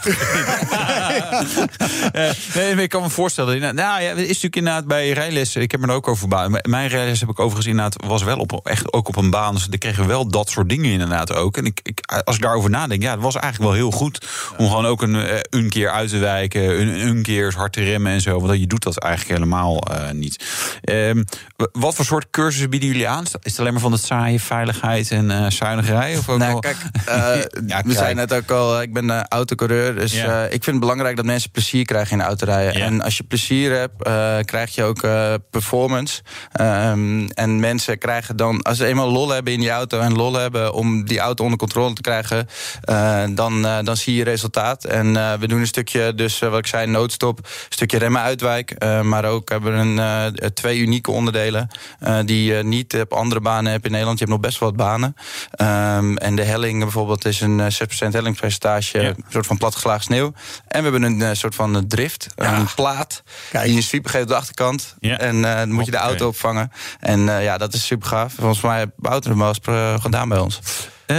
[LAUGHS] nee, ik kan me voorstellen. Nou ja, is natuurlijk inderdaad bij rijlessen. Ik heb me er ook over baan. Mijn rijles heb ik overigens inderdaad was wel op, echt ook op een baan. Dus dan kregen we wel dat soort dingen inderdaad ook. En ik, ik, als ik daarover nadenk, ja, het was eigenlijk wel heel goed om gewoon ook een, eh, een keer uit te wijken, een, een keer hard te remmen en zo. Want je doet dat eigenlijk helemaal uh, niet. Um, wat voor soort cursussen bieden jullie aan? Is het alleen maar van het saaie veiligheid en uh, zuinigerij? Of ook nou, kijk, uh, [LAUGHS] ja, we zijn net ook al. Ik ben uh, dus ja. uh, ik vind het belangrijk dat mensen plezier krijgen in de autorijden. Ja. En als je plezier hebt, uh, krijg je ook uh, performance. Um, en mensen krijgen dan, als ze eenmaal lol hebben in die auto en lol hebben om die auto onder controle te krijgen, dan, dan zie je resultaat. En we doen een stukje, dus wat ik zei, noodstop, een stukje remmen uitwijk. maar ook hebben we een, twee unieke onderdelen die je niet op andere banen hebt in Nederland. Je hebt nog best wel wat banen. Um, en de helling bijvoorbeeld is een 6% hellingspercentage, Ja. een soort van platgeslagen sneeuw. En we hebben een uh, soort van uh, drift, Ja. een plaat. Kijk. Die je sweep geeft op de achterkant. Ja. En uh, dan moet je de auto opvangen. En ja, dat is super gaaf. Volgens mij heeft Wouter hem wel eens gedaan bij ons. Eh,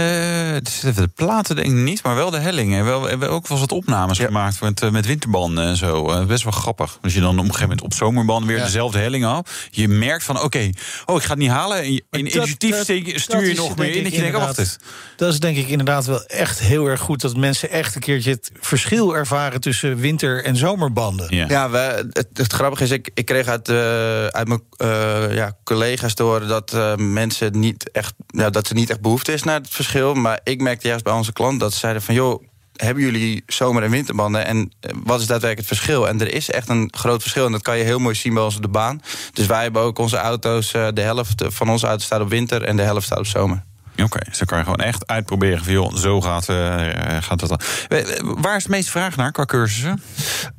dus de platen denk ik niet, maar wel de hellingen. Wel, we hebben ook wel eens wat opnames Ja. gemaakt met, eh, met winterbanden en zo. Eh, best wel grappig. Als je dan op een gegeven moment op zomerbanden weer Ja. dezelfde helling af. Je merkt van, oké, oh, ik ga het niet halen. En in dat stuur je nog meer in. Dat je denkt, oh, wacht eens. Dat is denk ik inderdaad wel echt heel erg goed. Dat mensen echt een keertje het verschil ervaren tussen winter- en zomerbanden. Ja. Ja, we, het, het grappige is, ik, ik kreeg uit, uh, uit mijn uh, ja, collega's te horen dat uh, mensen niet echt, ja, dat er niet echt behoefte is naar het verschil. Maar ik merkte juist bij onze klant dat ze zeiden van joh. hebben jullie zomer- en winterbanden? En eh, wat is daadwerkelijk het verschil? En er is echt een groot verschil. En dat kan je heel mooi zien bij ons op de baan. Dus wij hebben ook onze auto's, de helft van onze auto's staat op winter en de helft staat op zomer. Oké, dan kan je gewoon echt uitproberen van... joh, zo gaat, uh, gaat het dan. Waar is het meeste vraag naar qua cursussen?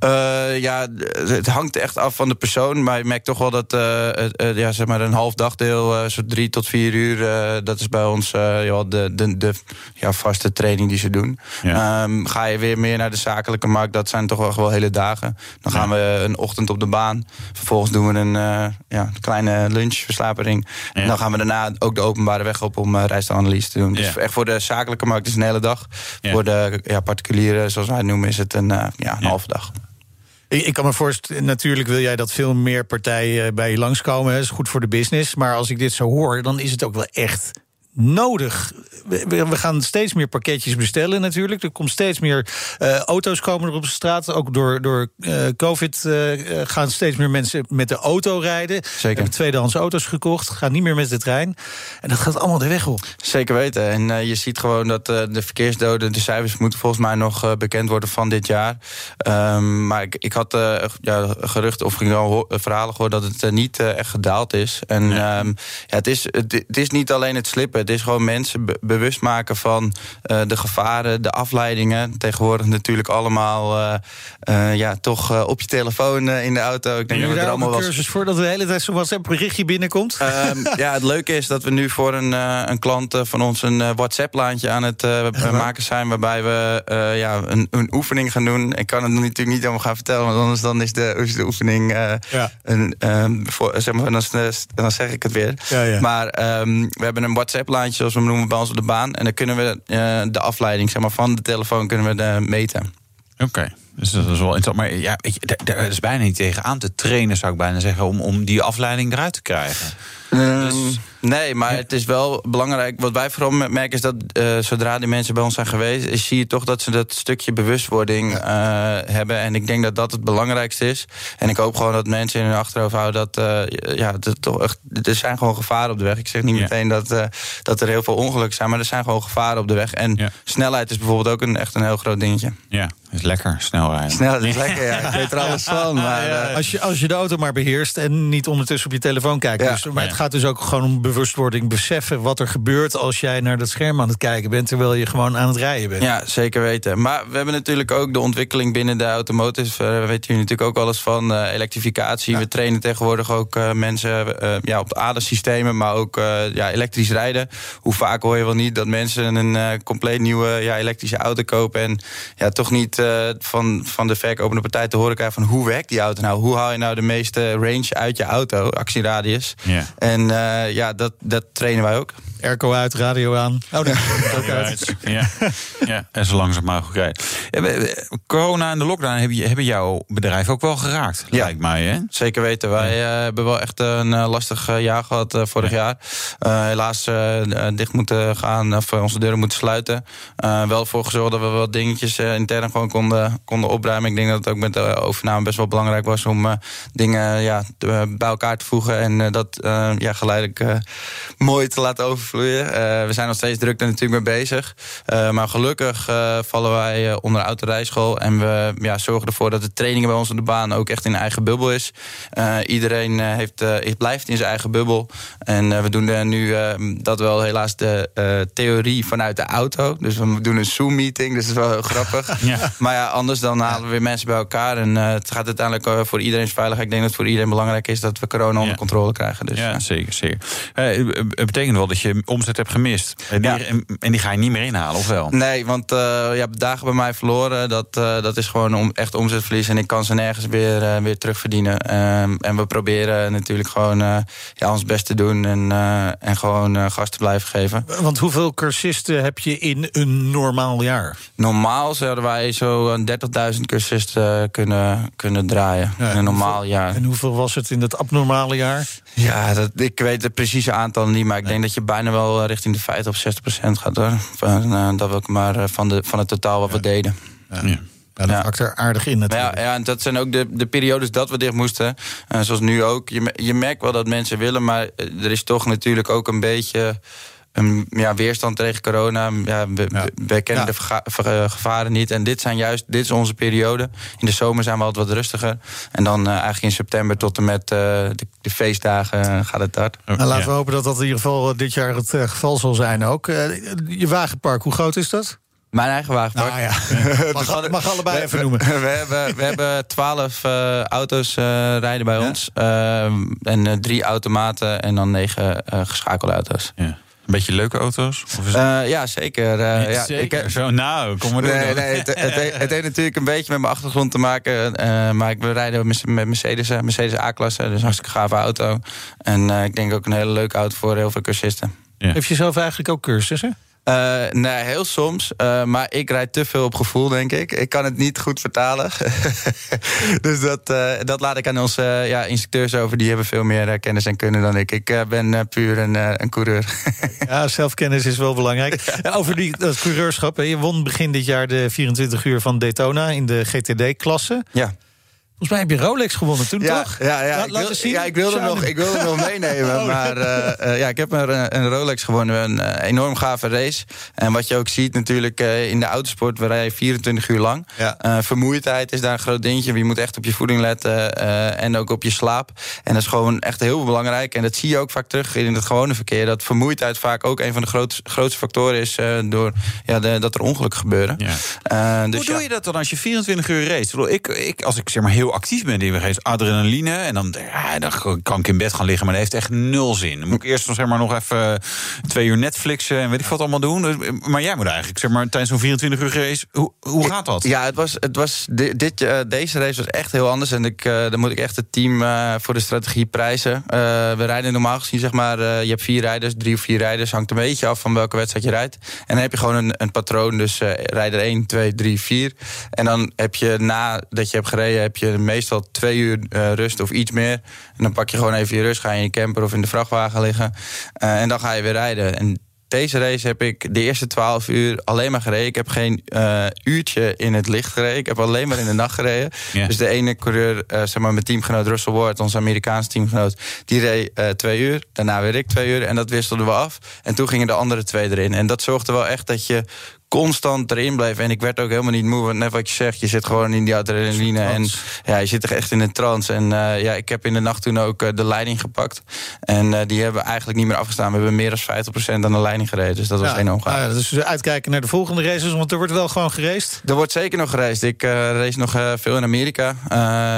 Uh, ja, het hangt echt af van de persoon. Maar je merkt toch wel dat uh, ja, zeg maar een half dagdeel, zo drie tot vier uur... dat is bij ons ja, de, de, de ja, vaste training die ze doen. Ja. Um, ga je weer meer naar de zakelijke markt, dat zijn toch wel hele dagen. Dan gaan ja. we een ochtend op de baan. Vervolgens doen we een ja, kleine lunchverslavering. En dan gaan we daarna ook de openbare weg op om reis analyse te doen. Dus echt voor de zakelijke markt is het een hele dag. Voor de ja, particulieren, zoals wij het noemen, is het een, uh, ja, een halve dag. Ik, ik, kan me voorstellen, natuurlijk wil jij dat veel meer partijen bij je langskomen. Dat is goed voor de business. Maar als ik dit zo hoor, dan is het ook wel echt nodig. We, gaan steeds meer pakketjes bestellen natuurlijk. Er komt steeds meer uh, auto's komen er op de straat. Ook door, door uh, COVID uh, gaan steeds meer mensen met de auto rijden. Zeker. Hebben tweedehands auto's gekocht. Gaan niet meer met de trein. En dat gaat allemaal de weg op. Zeker weten. En je ziet gewoon dat de verkeersdoden, de cijfers moeten volgens mij nog bekend worden van dit jaar. Um, maar ik, ik had ja, gerucht of ging al verhalen gehoord dat het niet echt gedaald is. En nee. um, ja, het, is, het, het is niet alleen het slippen het is gewoon mensen be bewust maken van uh, de gevaren, de afleidingen. Tegenwoordig natuurlijk allemaal uh, uh, ja, toch op je telefoon in de auto. Ik denk dat we er allemaal een cursus was... voor dat de hele tijd zo'n WhatsApp-berichtje binnenkomt? Um, [LAUGHS] ja, het leuke is dat we nu voor een, een klant van ons een WhatsApp-laantje aan het maken zijn. Waarbij we ja, een, een, oefening gaan doen. Ik kan het natuurlijk niet allemaal gaan vertellen, want anders dan is de, is de oefening. Ja. Een, um, voor, zeg maar, dan, dan, zeg ik het weer. Ja, ja. Maar um, we hebben een WhatsApp zoals we noemen bij ons op de En dan kunnen we uh, de afleiding zeg maar, van de telefoon kunnen we de meten. Oké. Dus dat is wel interessant. Maar ja, is bijna niet tegen aan te trainen, zou ik bijna zeggen, om, om die afleiding eruit te krijgen. Um, dus, nee, maar het is wel belangrijk. Wat wij vooral merken is dat uh, zodra die mensen bij ons zijn geweest, is, zie je toch dat ze dat stukje bewustwording uh, hebben. En ik denk dat dat het belangrijkste is. En ik hoop gewoon dat mensen in hun achterhoofd houden dat uh, ja, dat toch echt, er zijn gewoon gevaren op de weg. Ik zeg niet ja. meteen dat, dat er heel veel ongelukken zijn, maar er zijn gewoon gevaren op de weg. En ja. snelheid is bijvoorbeeld ook een, echt een heel groot dingetje. Ja, is lekker, snel rijden. Snel, is [LAUGHS] lekker, ja. Ik weet er alles van. [LAUGHS] Maar, als, je, als je de auto maar beheerst en niet ondertussen op je telefoon kijkt. Dus, maar het gaat dus ook gewoon om bewustwording, beseffen wat er gebeurt als jij naar dat scherm aan het kijken bent, terwijl je gewoon aan het rijden bent. Ja, zeker weten. Maar we hebben natuurlijk ook de ontwikkeling binnen de automotive. Daar uh, weten jullie natuurlijk ook alles van. Uh, elektrificatie. Ja. We trainen tegenwoordig ook uh, mensen ja, op adersystemen, maar ook ja, elektrisch rijden. Hoe vaak hoor je wel niet dat mensen een compleet nieuwe ja, elektrische auto kopen en ja, toch niet van, van de verkopende partij te horen krijgen van hoe werkt die auto nou? Hoe haal je nou de meeste range uit je auto, actieradius? Ja. En ja, dat, dat trainen wij ook. Airco uit, radio aan. Oh nee, ook uit. Ja, ja, en zo langzaam mogelijk rijden. Corona en de lockdown hebben, jouw bedrijf ook wel geraakt, ja. lijkt mij. Hè? Zeker weten. Wij ja. uh, hebben wel echt een uh, lastig jaar gehad vorig ja. jaar. helaas dicht moeten gaan, of onze deuren moeten sluiten. wel voor gezorgd dat we wat dingetjes intern gewoon konden, konden opruimen. Ik denk dat het ook met de overname best wel belangrijk was om dingen ja, bij elkaar te voegen. En dat ja, geleidelijk mooi te laten over vloeien. Uh, we zijn nog steeds druk er natuurlijk mee bezig. Uh, maar gelukkig uh, vallen wij onder de autorijschool. En we ja, zorgen ervoor dat de trainingen bij ons op de baan ook echt in eigen bubbel is. iedereen heeft, blijft in zijn eigen bubbel. En we doen nu dat wel helaas de theorie vanuit de auto. Dus we doen een Zoom-meeting. Dus dat is wel heel grappig. [LAUGHS] Ja. Maar ja, anders dan halen we weer mensen bij elkaar. En het gaat uiteindelijk voor iedereen's veiligheid. Ik denk dat het voor iedereen belangrijk is dat we corona ja. onder controle krijgen. Dus, ja, zeker. zeker. het betekent wel dat je omzet hebt gemist. En die, Ja. en die ga je niet meer inhalen, of wel? Nee, want eh je hebt dagen bij mij verloren. Dat, eh, dat is gewoon om, echt omzetverlies. En ik kan ze nergens weer, eh, weer terugverdienen. Ehm, en we proberen natuurlijk gewoon ja, ons best te doen. En, eh, en gewoon gas te blijven geven. Want hoeveel cursisten heb je in een normaal jaar? Normaal zouden wij zo een 30.000 cursisten kunnen, kunnen draaien. Ja, in een normaal hoeveel- jaar. En hoeveel was het in dat abnormale jaar? Ja, dat, ik weet het precieze aantal niet. Maar ik denk dat je bijna wel eh, richting de 50 of 60 procent gaat hoor. Van, eh, dat wil ik maar eh, van, de, van het totaal wat we deden. Ja, ja dat Ja. hakt er aardig in natuurlijk. ja, ja, en dat zijn ook de, de periodes dat we dicht moesten. Zoals nu ook. Je, je merkt wel dat mensen willen, maar er is toch natuurlijk ook een beetje. Een ja, weerstand tegen corona. Ja, we, Ja. we- we kennen Ja. de verga- ver- eh, gevaren niet. En dit zijn juist, dit is onze periode. In de zomer zijn we altijd wat rustiger. En dan eh, eigenlijk in september tot en met eh, de, de feestdagen gaat het hard. Nou, laten Ja. we hopen dat dat in ieder geval dit jaar het geval zal zijn ook. Eh, je wagenpark, hoe groot is dat? Mijn eigen wagenpark. Nou ja, [LAUGHS] mag, mag allebei even noemen. [LAUGHS] We hebben, we hebben twaalf eh, auto's eh, rijden bij Ja? ons. Ehm, en eh, drie automaten en dan negen eh, geschakelde auto's. Ja. Een beetje leuke auto's? Of is het... Eh, ja, zeker. Eh, ja, Zeker. ik heb- Zo, nou, kom maar door. Nee, nee, het, het, he- het heeft [LAUGHS] natuurlijk een beetje met mijn achtergrond te maken. eh, maar ik, we rijden met Mercedes, eh, Mercedes A-klasse. Dus een hartstikke gave auto. En eh, ik denk ook een hele leuke auto voor heel veel cursisten. Heeft je zelf eigenlijk ook cursussen? Eh, nee, heel soms. Eh, maar ik rijd te veel op gevoel, denk ik. Ik kan het niet goed vertalen. [LAUGHS] dus dat, eh, dat laat ik aan onze ja, instructeurs over. Die hebben veel meer kennis en kunnen dan ik. Ik ben puur een, een coureur. [LAUGHS] Ja, zelfkennis is wel belangrijk. [LAUGHS] Ja, over die, dat coureurschap. Je won begin dit jaar de 24 uur van Daytona in de GTD-klasse. ja. Volgens mij heb je Rolex gewonnen toen, Ja, toch? ja, ja, Laat- ik, wil, zien. ja ik, wilde nog, ik wilde nog [LAUGHS] meenemen. Maar eh, eh, ja, ik heb een, een Rolex gewonnen. Een eh, enorm gave race. En wat je ook ziet natuurlijk eh, in de autosport... we rijden 24 uur lang. Ja. Eh, vermoeidheid is daar een groot dingetje. Je moet echt op je voeding letten eh, en ook op je slaap. En dat is gewoon echt heel belangrijk. En dat zie je ook vaak terug in het gewone verkeer. Dat vermoeidheid vaak ook een van de groot, grootste factoren is... eh, door ja, de, dat er ongelukken gebeuren. Ja. Eh, dus Hoe doe je dat dan als je 24 uur race? Ik, ik, als ik zeg maar heel actief ben in mijn race, adrenaline... en dan, ja, dan kan ik in bed gaan liggen, maar dat heeft echt nul zin. Dan moet ik eerst nog, zeg maar, nog even twee uur Netflixen... en weet ik wat allemaal doen. Dus, Maar jij moet eigenlijk zeg maar, tijdens zo'n 24 uur race... Hoe, hoe gaat dat? Ja, het was, het was di- dit, eh, deze race was echt heel anders. En ik, eh dan moet ik echt het team eh, voor de strategie prijzen. We rijden normaal gezien, zeg maar, je hebt vier rijders, drie of vier rijders. Hangt een beetje af van welke wedstrijd je rijdt. En dan heb je gewoon een, een patroon. Dus rijder 1, 2, 3, 4. En dan heb je nadat je hebt gereden, heb je meestal twee uur eh, rust of iets meer. En dan pak je gewoon even je rust, ga je in je camper of in de vrachtwagen liggen. Eh, en dan ga je weer rijden. En deze race heb ik de eerste 12 uur alleen maar gereden. Ik heb geen eh, uurtje in het licht gereden. Ik heb alleen maar in de nacht gereden. Dus de ene coureur, eh, zeg maar mijn teamgenoot Russell Ward, onze Amerikaanse teamgenoot, die reed eh, twee uur. Daarna weer ik twee uur. En dat wisselden we af. En toen gingen de andere twee erin. En dat zorgde wel echt dat je constant erin bleef. En ik werd ook helemaal niet moe. Want net wat je zegt, je zit gewoon in die adrenaline. En ja, je zit er echt in een trance. En eh, ja, ik heb in de nacht toen ook eh, de leiding gepakt. En eh, die hebben we eigenlijk niet meer afgestaan. We hebben meer dan 50% aan de leiding gereden. Dus dat was Ja, enorm gaaf. nou ja, dus uitkijken naar de volgende races, want er wordt wel gewoon geraced. Er wordt zeker nog gereisd. Ik race nog veel in Amerika.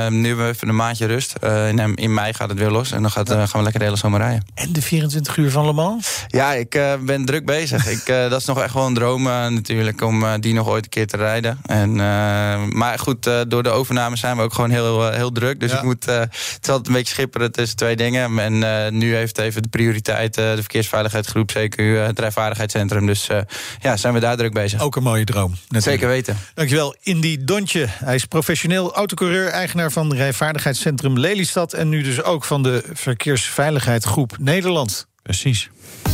Nu hebben we even een maandje rust. In, in mei gaat het weer los. En dan gaat, gaan we lekker de hele zomer rijden. En de 24 uur van Le Mans? Ja, ik ben druk bezig. ik, [LAUGHS] dat is nog echt wel een droom natuurlijk. Om eh, die nog ooit een keer te rijden. En, eh, maar goed, eh, door de overname zijn we ook gewoon heel, heel druk. Dus Ja. ik moet, eh, het is altijd een beetje schipperen tussen twee dingen. En eh, nu heeft even de prioriteit eh, de verkeersveiligheidsgroep. Zeker eh, het rijvaardigheidscentrum. Dus eh, ja, zijn we daar druk bezig. Ook een mooie droom. natuurlijk. Zeker weten. Dankjewel, Indy Dontje. Hij is professioneel autocoureur, eigenaar van Rijvaardigheidscentrum Lelystad... en nu dus ook van de Verkeersveiligheidsgroep Nederland. Precies.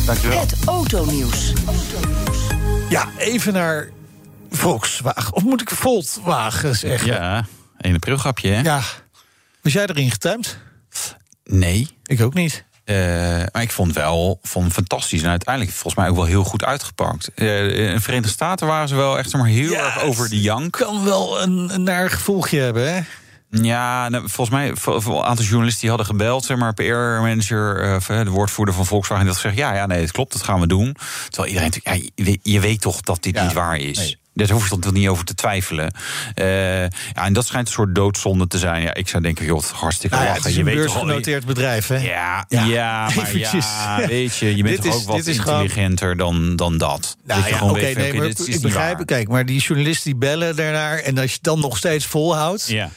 Dankjewel. Het autonieuws. Ja, even naar Volkswagen. Of moet ik Volkswagen zeggen? Ja, 1 april grapje, hè? Ja. Was jij erin getuimd? Nee. Ik ook niet. Eh, maar ik vond wel vond fantastisch. En uiteindelijk volgens mij ook wel heel goed uitgepakt. Eh, in de Verenigde Staten waren ze wel echt maar, heel Ja, erg over de jank. Kan wel een, een naar gevolgje hebben, hè? Ja, nou, volgens mij een aantal journalisten die hadden gebeld, zeg maar, PR-manager, eh, of, de woordvoerder van Volkswagen, die had gezegd: ja, ja, nee, dat klopt, dat gaan we doen. Terwijl iedereen, ja, je, weet- je weet toch dat dit Ja, niet waar is. nee. Daar hoef je toch niet over te twijfelen. Eh, ja, en dat schijnt een soort doodzonde te zijn. Ja, ik zou denken, joh, hartstikke Nou ja, het is je een al- beursgenoteerd bedrijf, hè? Ja, Ja, ja, [LAUGHS] maar ja, weet je, je bent toch is- ook wat gewoon- intelligenter dan, dan dat. Nou Dat je ja, oké, nee, maar ik begrijp het. Kijk, maar die journalisten die bellen daarnaar... en als je het dan nog steeds volhoudt... Ja.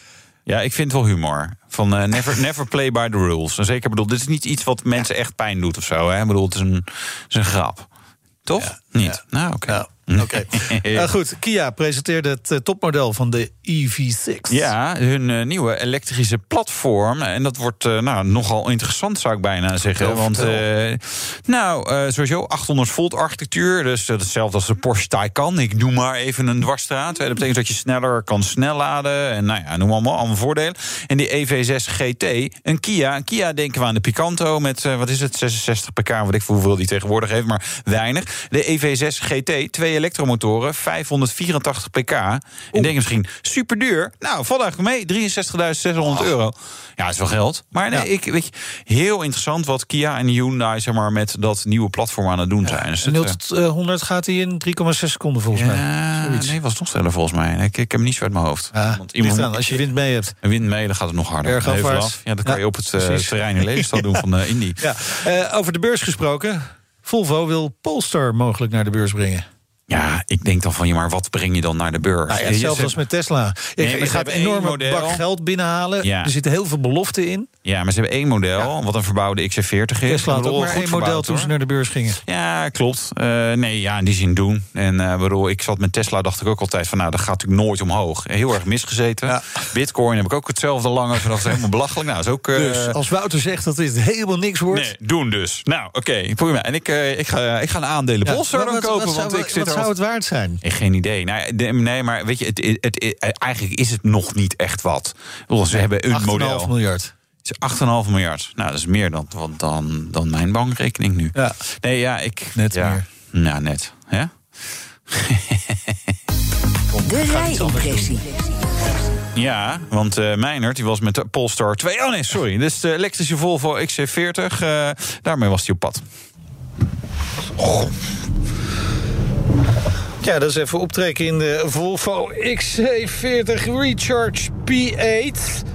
Ja, ik vind wel humor. Van eh, never, [LAUGHS] never play by the rules. En zeker bedoel, dit is niet iets wat mensen echt pijn doet of zo. Hè? Ik bedoel, het is een, het is een grap. Toch? niet? Nou, oké. Ja. Oké. Uh, [LAUGHS] goed, Kia presenteerde het uh, topmodel van de EV6. Ja, hun uh, nieuwe elektrische platform. En dat wordt nou, nogal interessant, zou ik bijna zeggen. Want, nou, sowieso 800 volt architectuur. Dus hetzelfde als de Porsche Taycan. Ik noem maar even een dwarsstraat. Dat betekent dat je sneller kan snel laden. En nou ja, noem allemaal, allemaal voordelen. En die EV6 GT, een Kia. Een Kia denken we aan de Picanto met, wat is het, 66 pk. Wat ik voor hoeveel die tegenwoordig heeft, maar weinig. De EV6 GT, twee elektromotoren, 584 pk. En denk misschien, super duur. Nou, valt eigenlijk mee, 63.600 euro. Ja, dat is wel geld. Maar nee, ik, weet je, heel interessant wat Kia en Hyundai zeg maar, met dat nieuwe platform aan het doen zijn. Dus 0 tot 100 gaat hij in 3,6 seconden volgens ja, mij. Zoiets. Nee, was nog sneller volgens mij. Ik, ik heb hem niet zo uit mijn hoofd. Want iemand, aan, als je wind mee hebt. Wind mee, dan gaat het nog harder. Erg Ja, dat kan je op het uh, terrein in Lelystad doen van uh, Indy. [LAUGHS] Ja. Over de beurs gesproken. Volvo wil Polestar mogelijk naar de beurs brengen. Ja, ik denk dan van, ja, maar wat breng je dan naar de beurs? Nou ja, hetzelfde als met Tesla. Je, nee, je gaat een enorme bak geld binnenhalen. Ja. Er zitten heel veel beloften in. Ja, maar ze hebben één model, ja. wat een verbouwde XC40 is. Tesla had ook maar één model toen ze naar de beurs gingen. Ja, klopt. Uh, nee, ja, in die zin doen. En uh, bedoel, ik zat met Tesla, dacht ik ook altijd van, nou, dat gaat natuurlijk nooit omhoog. Heel erg misgezeten. Bitcoin heb ik ook hetzelfde lange [LAUGHS] vanaf helemaal belachelijk. Nou, is ook, uh, dus als Wouter zegt dat dit helemaal niks wordt. Nee, doen dus. Nou, oké, okay, prima. En ik, ik, ga, ik ga een aandelen ja, Polestar dan kopen, wat want ik zit wat zou het waard zijn? Ik geen idee. Nou, de, nee, maar weet je, het, het, het, eigenlijk is het nog niet echt wat. Ze hebben een 8,5 model. miljard. Het is 8,5 miljard. Nou, dat is meer dan, dan, dan mijn bankrekening nu. Ja. Nee, ja, ik... Net ja, meer. Nou, net. Hè? [LAUGHS] De rijimpressie. Ja, want uh, Meinert die was met de Polestar 2. Oh nee, sorry. Dus de elektrische Volvo XC40. Uh, daarmee was hij op pad. Oh. Ja, dat is even optrekken in de Volvo XC40 Recharge P8.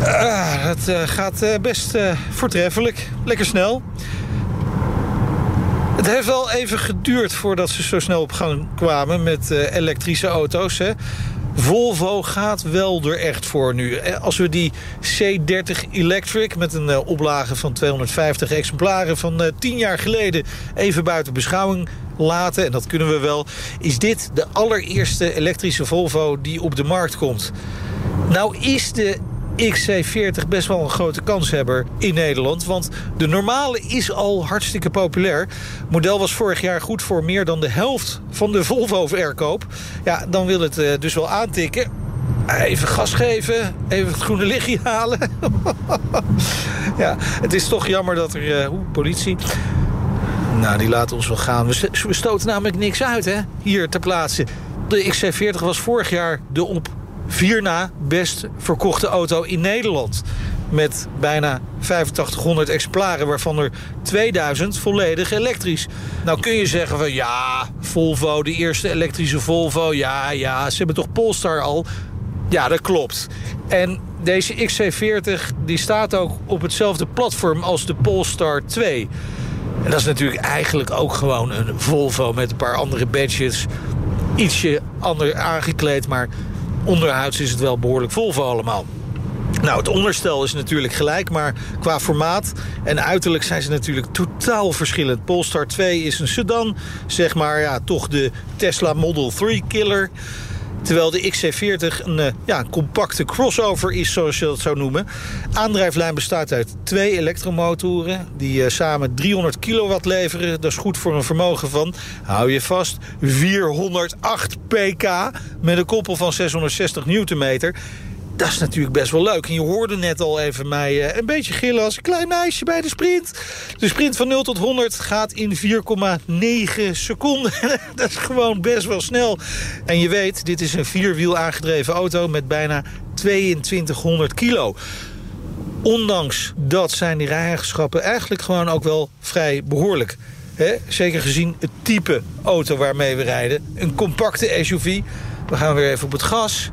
Uh, dat uh, gaat uh, best voortreffelijk. Lekker snel. Het heeft wel even geduurd voordat ze zo snel op gang kwamen met elektrische auto's. Hè. Volvo gaat wel er echt voor nu. Als we die C30 Electric met een oplage van 250 exemplaren van 10 jaar geleden even buiten beschouwing laten, en dat kunnen we wel, is dit de allereerste elektrische Volvo die op de markt komt. Nou is de XC40 best wel een grote kanshebber in Nederland. Want de normale is al hartstikke populair. Het model was vorig jaar goed voor meer dan de helft van de Volvo-verkoop. Ja, dan wil het uh, dus wel aantikken. Even gas geven, even het groene lichtje halen. [LAUGHS] ja, het is toch jammer dat er... Uh, politie... Nou, die laten ons wel gaan. We, stoten namelijk niks uit, hè? Hier ter plaatse. De XC40 was vorig jaar de op vier na best verkochte auto in Nederland. Met bijna 8500 exemplaren, waarvan er 2000 volledig elektrisch. Nou kun je zeggen van ja, Volvo, de eerste elektrische Volvo. Ja, ja, ze hebben toch Polestar al. Ja, dat klopt. En deze XC40 die staat ook op hetzelfde platform als de Polestar 2. En dat is natuurlijk eigenlijk ook gewoon een Volvo met een paar andere badges. Ietsje ander aangekleed, maar onderhuids is het wel behoorlijk Volvo allemaal. Nou, het onderstel is natuurlijk gelijk, maar qua formaat en uiterlijk zijn ze natuurlijk totaal verschillend. Polestar 2 is een sedan, zeg maar ja, toch de Tesla Model 3 killer. Terwijl de XC40 een uh, ja, compacte crossover is, zoals je dat zou noemen. Aandrijflijn bestaat uit twee elektromotoren... die uh, samen 300 kilowatt leveren. Dat is goed voor een vermogen van, hou je vast, 408 pk... met een koppel van 660 newtonmeter dat is natuurlijk best wel leuk. En je hoorde net al even mij uh, een beetje gillen als een klein meisje bij de sprint. De sprint van 0 tot 100 gaat in 4,9 seconden. [LAUGHS] dat is gewoon best wel snel. En je weet, dit is een vierwiel aangedreven auto met bijna 2200 kilo. Ondanks dat zijn die rijeigenschappen eigenlijk gewoon ook wel vrij behoorlijk. Zeker gezien het type auto waarmee we rijden. Een compacte SUV. We gaan weer even op het gas.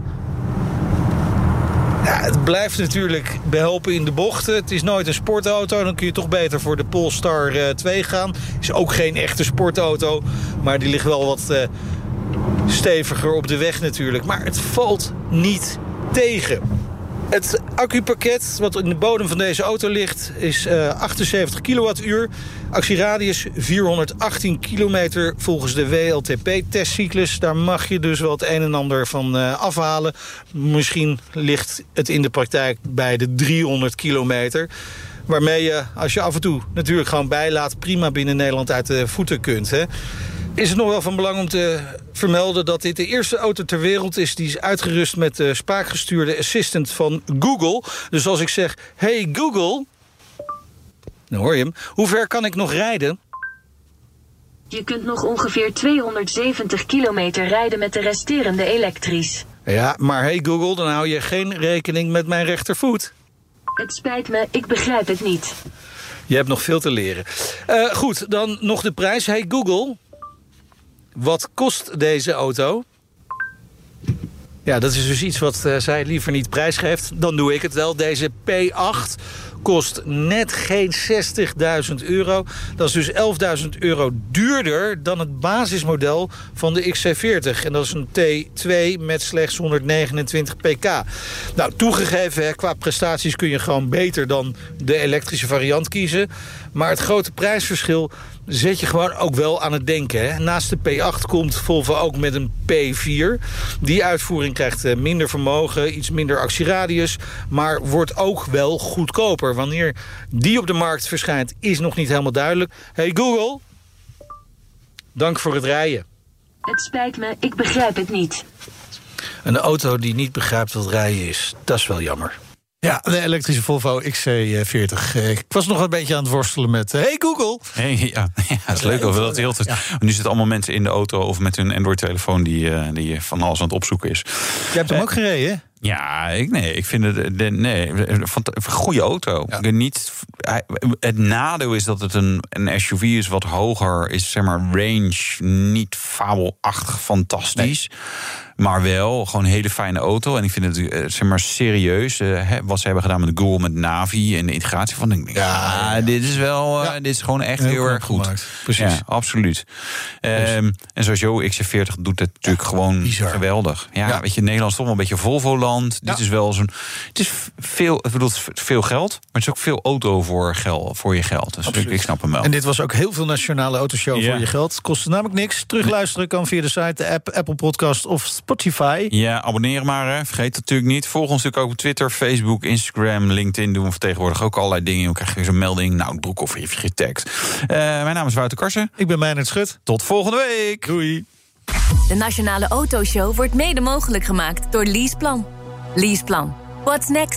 Het blijft natuurlijk behelpen in de bochten. Het is nooit een sportauto. Dan kun je toch beter voor de Polestar 2 gaan. Is ook geen echte sportauto. Maar die ligt wel wat uh, steviger op de weg natuurlijk. Maar het valt niet tegen. Het accupakket wat in de bodem van deze auto ligt is uh, 78 kilowattuur. Actieradius 418 kilometer volgens de WLTP-testcyclus. Daar mag je dus wel het een en ander van uh, afhalen. Misschien ligt het in de praktijk bij de 300 kilometer. Waarmee je, als je af en toe natuurlijk gewoon bijlaat... prima binnen Nederland uit de voeten kunt. Hè? Is het nog wel van belang om te vermelden dat dit de eerste auto ter wereld is... die is uitgerust met de spraakgestuurde assistant van Google. Dus als ik zeg, hey Google... Dan hoor je hem. Hoe ver kan ik nog rijden? Je kunt nog ongeveer 270 kilometer rijden met de resterende elektrisch. Ja, maar hey Google, dan hou je geen rekening met mijn rechtervoet. Het spijt me, ik begrijp het niet. Je hebt nog veel te leren. Uh, goed, dan nog de prijs. Hey Google, wat kost deze auto? Ja, dat is dus iets wat uh, zij liever niet prijsgeeft. Dan doe ik het wel. Deze P8 kost net geen 60.000 euro. Dat is dus 11.000 euro duurder dan het basismodel van de XC40. En dat is een T2 met slechts 129 pk. Nou, toegegeven, qua prestaties kun je gewoon beter dan de elektrische variant kiezen. Maar het grote prijsverschil zet je gewoon ook wel aan het denken. Hè? Naast de P8 komt Volvo ook met een P4. Die uitvoering krijgt eh, minder vermogen, iets minder actieradius... maar wordt ook wel goedkoper. Wanneer die op de markt verschijnt, is nog niet helemaal duidelijk. Hey Google, dank voor het rijden. Het spijt me, ik begrijp het niet. Een auto die niet begrijpt wat rijden is, dat is wel jammer. Ja, de elektrische Volvo XC40. Ik was nog een beetje aan het worstelen met... Hey Google! Hey, ja, [LAUGHS] ja, het is leuk over dat heel ja. Nu zitten allemaal mensen in de auto of met hun Android-telefoon... Die, uh, die van alles aan het opzoeken is. Je hebt hem ook gereden, hè? Ja, ik, nee, ik vind het de, nee, een goede auto. Ja. Niet, het nadeel is dat het een, een SUV is wat hoger is, zeg maar, range niet fabelachtig fantastisch. Nee. Maar wel gewoon een hele fijne auto. En ik vind het zeg maar serieus. Uh, wat ze hebben gedaan met Google, met Navi en de integratie van. Denk ja, ja, dit is wel. Uh, dit is gewoon echt heel, heel erg goed. Gemaakt. Precies. Absoluut. Um, en sowieso, XC40 doet het natuurlijk gewoon bizar. geweldig. Ja, weet je, Nederland toch wel een beetje Volvo-land. Dit is wel zo'n. Het is veel, ik bedoel, veel geld. Maar het is ook veel auto voor, geld, voor je geld. Dus ik, ik, snap hem wel. En dit was ook heel veel nationale autoshow voor je geld. Het kostte namelijk niks. Terugluisteren kan via de site, de app, Apple Podcast of Spotify. Ja, abonneer maar. Hè. Vergeet het natuurlijk niet. Volg ons natuurlijk ook op Twitter, Facebook, Instagram, LinkedIn. Doen we tegenwoordig ook allerlei dingen. Dan krijg je zo'n melding. Nou, het broek of je getagd. Uh, mijn naam is Wouter Karsen. Ik ben Meijnerd Schut. Tot volgende week. Doei. De Nationale Autoshow wordt mede mogelijk gemaakt door Leaseplan. Leaseplan. What's next?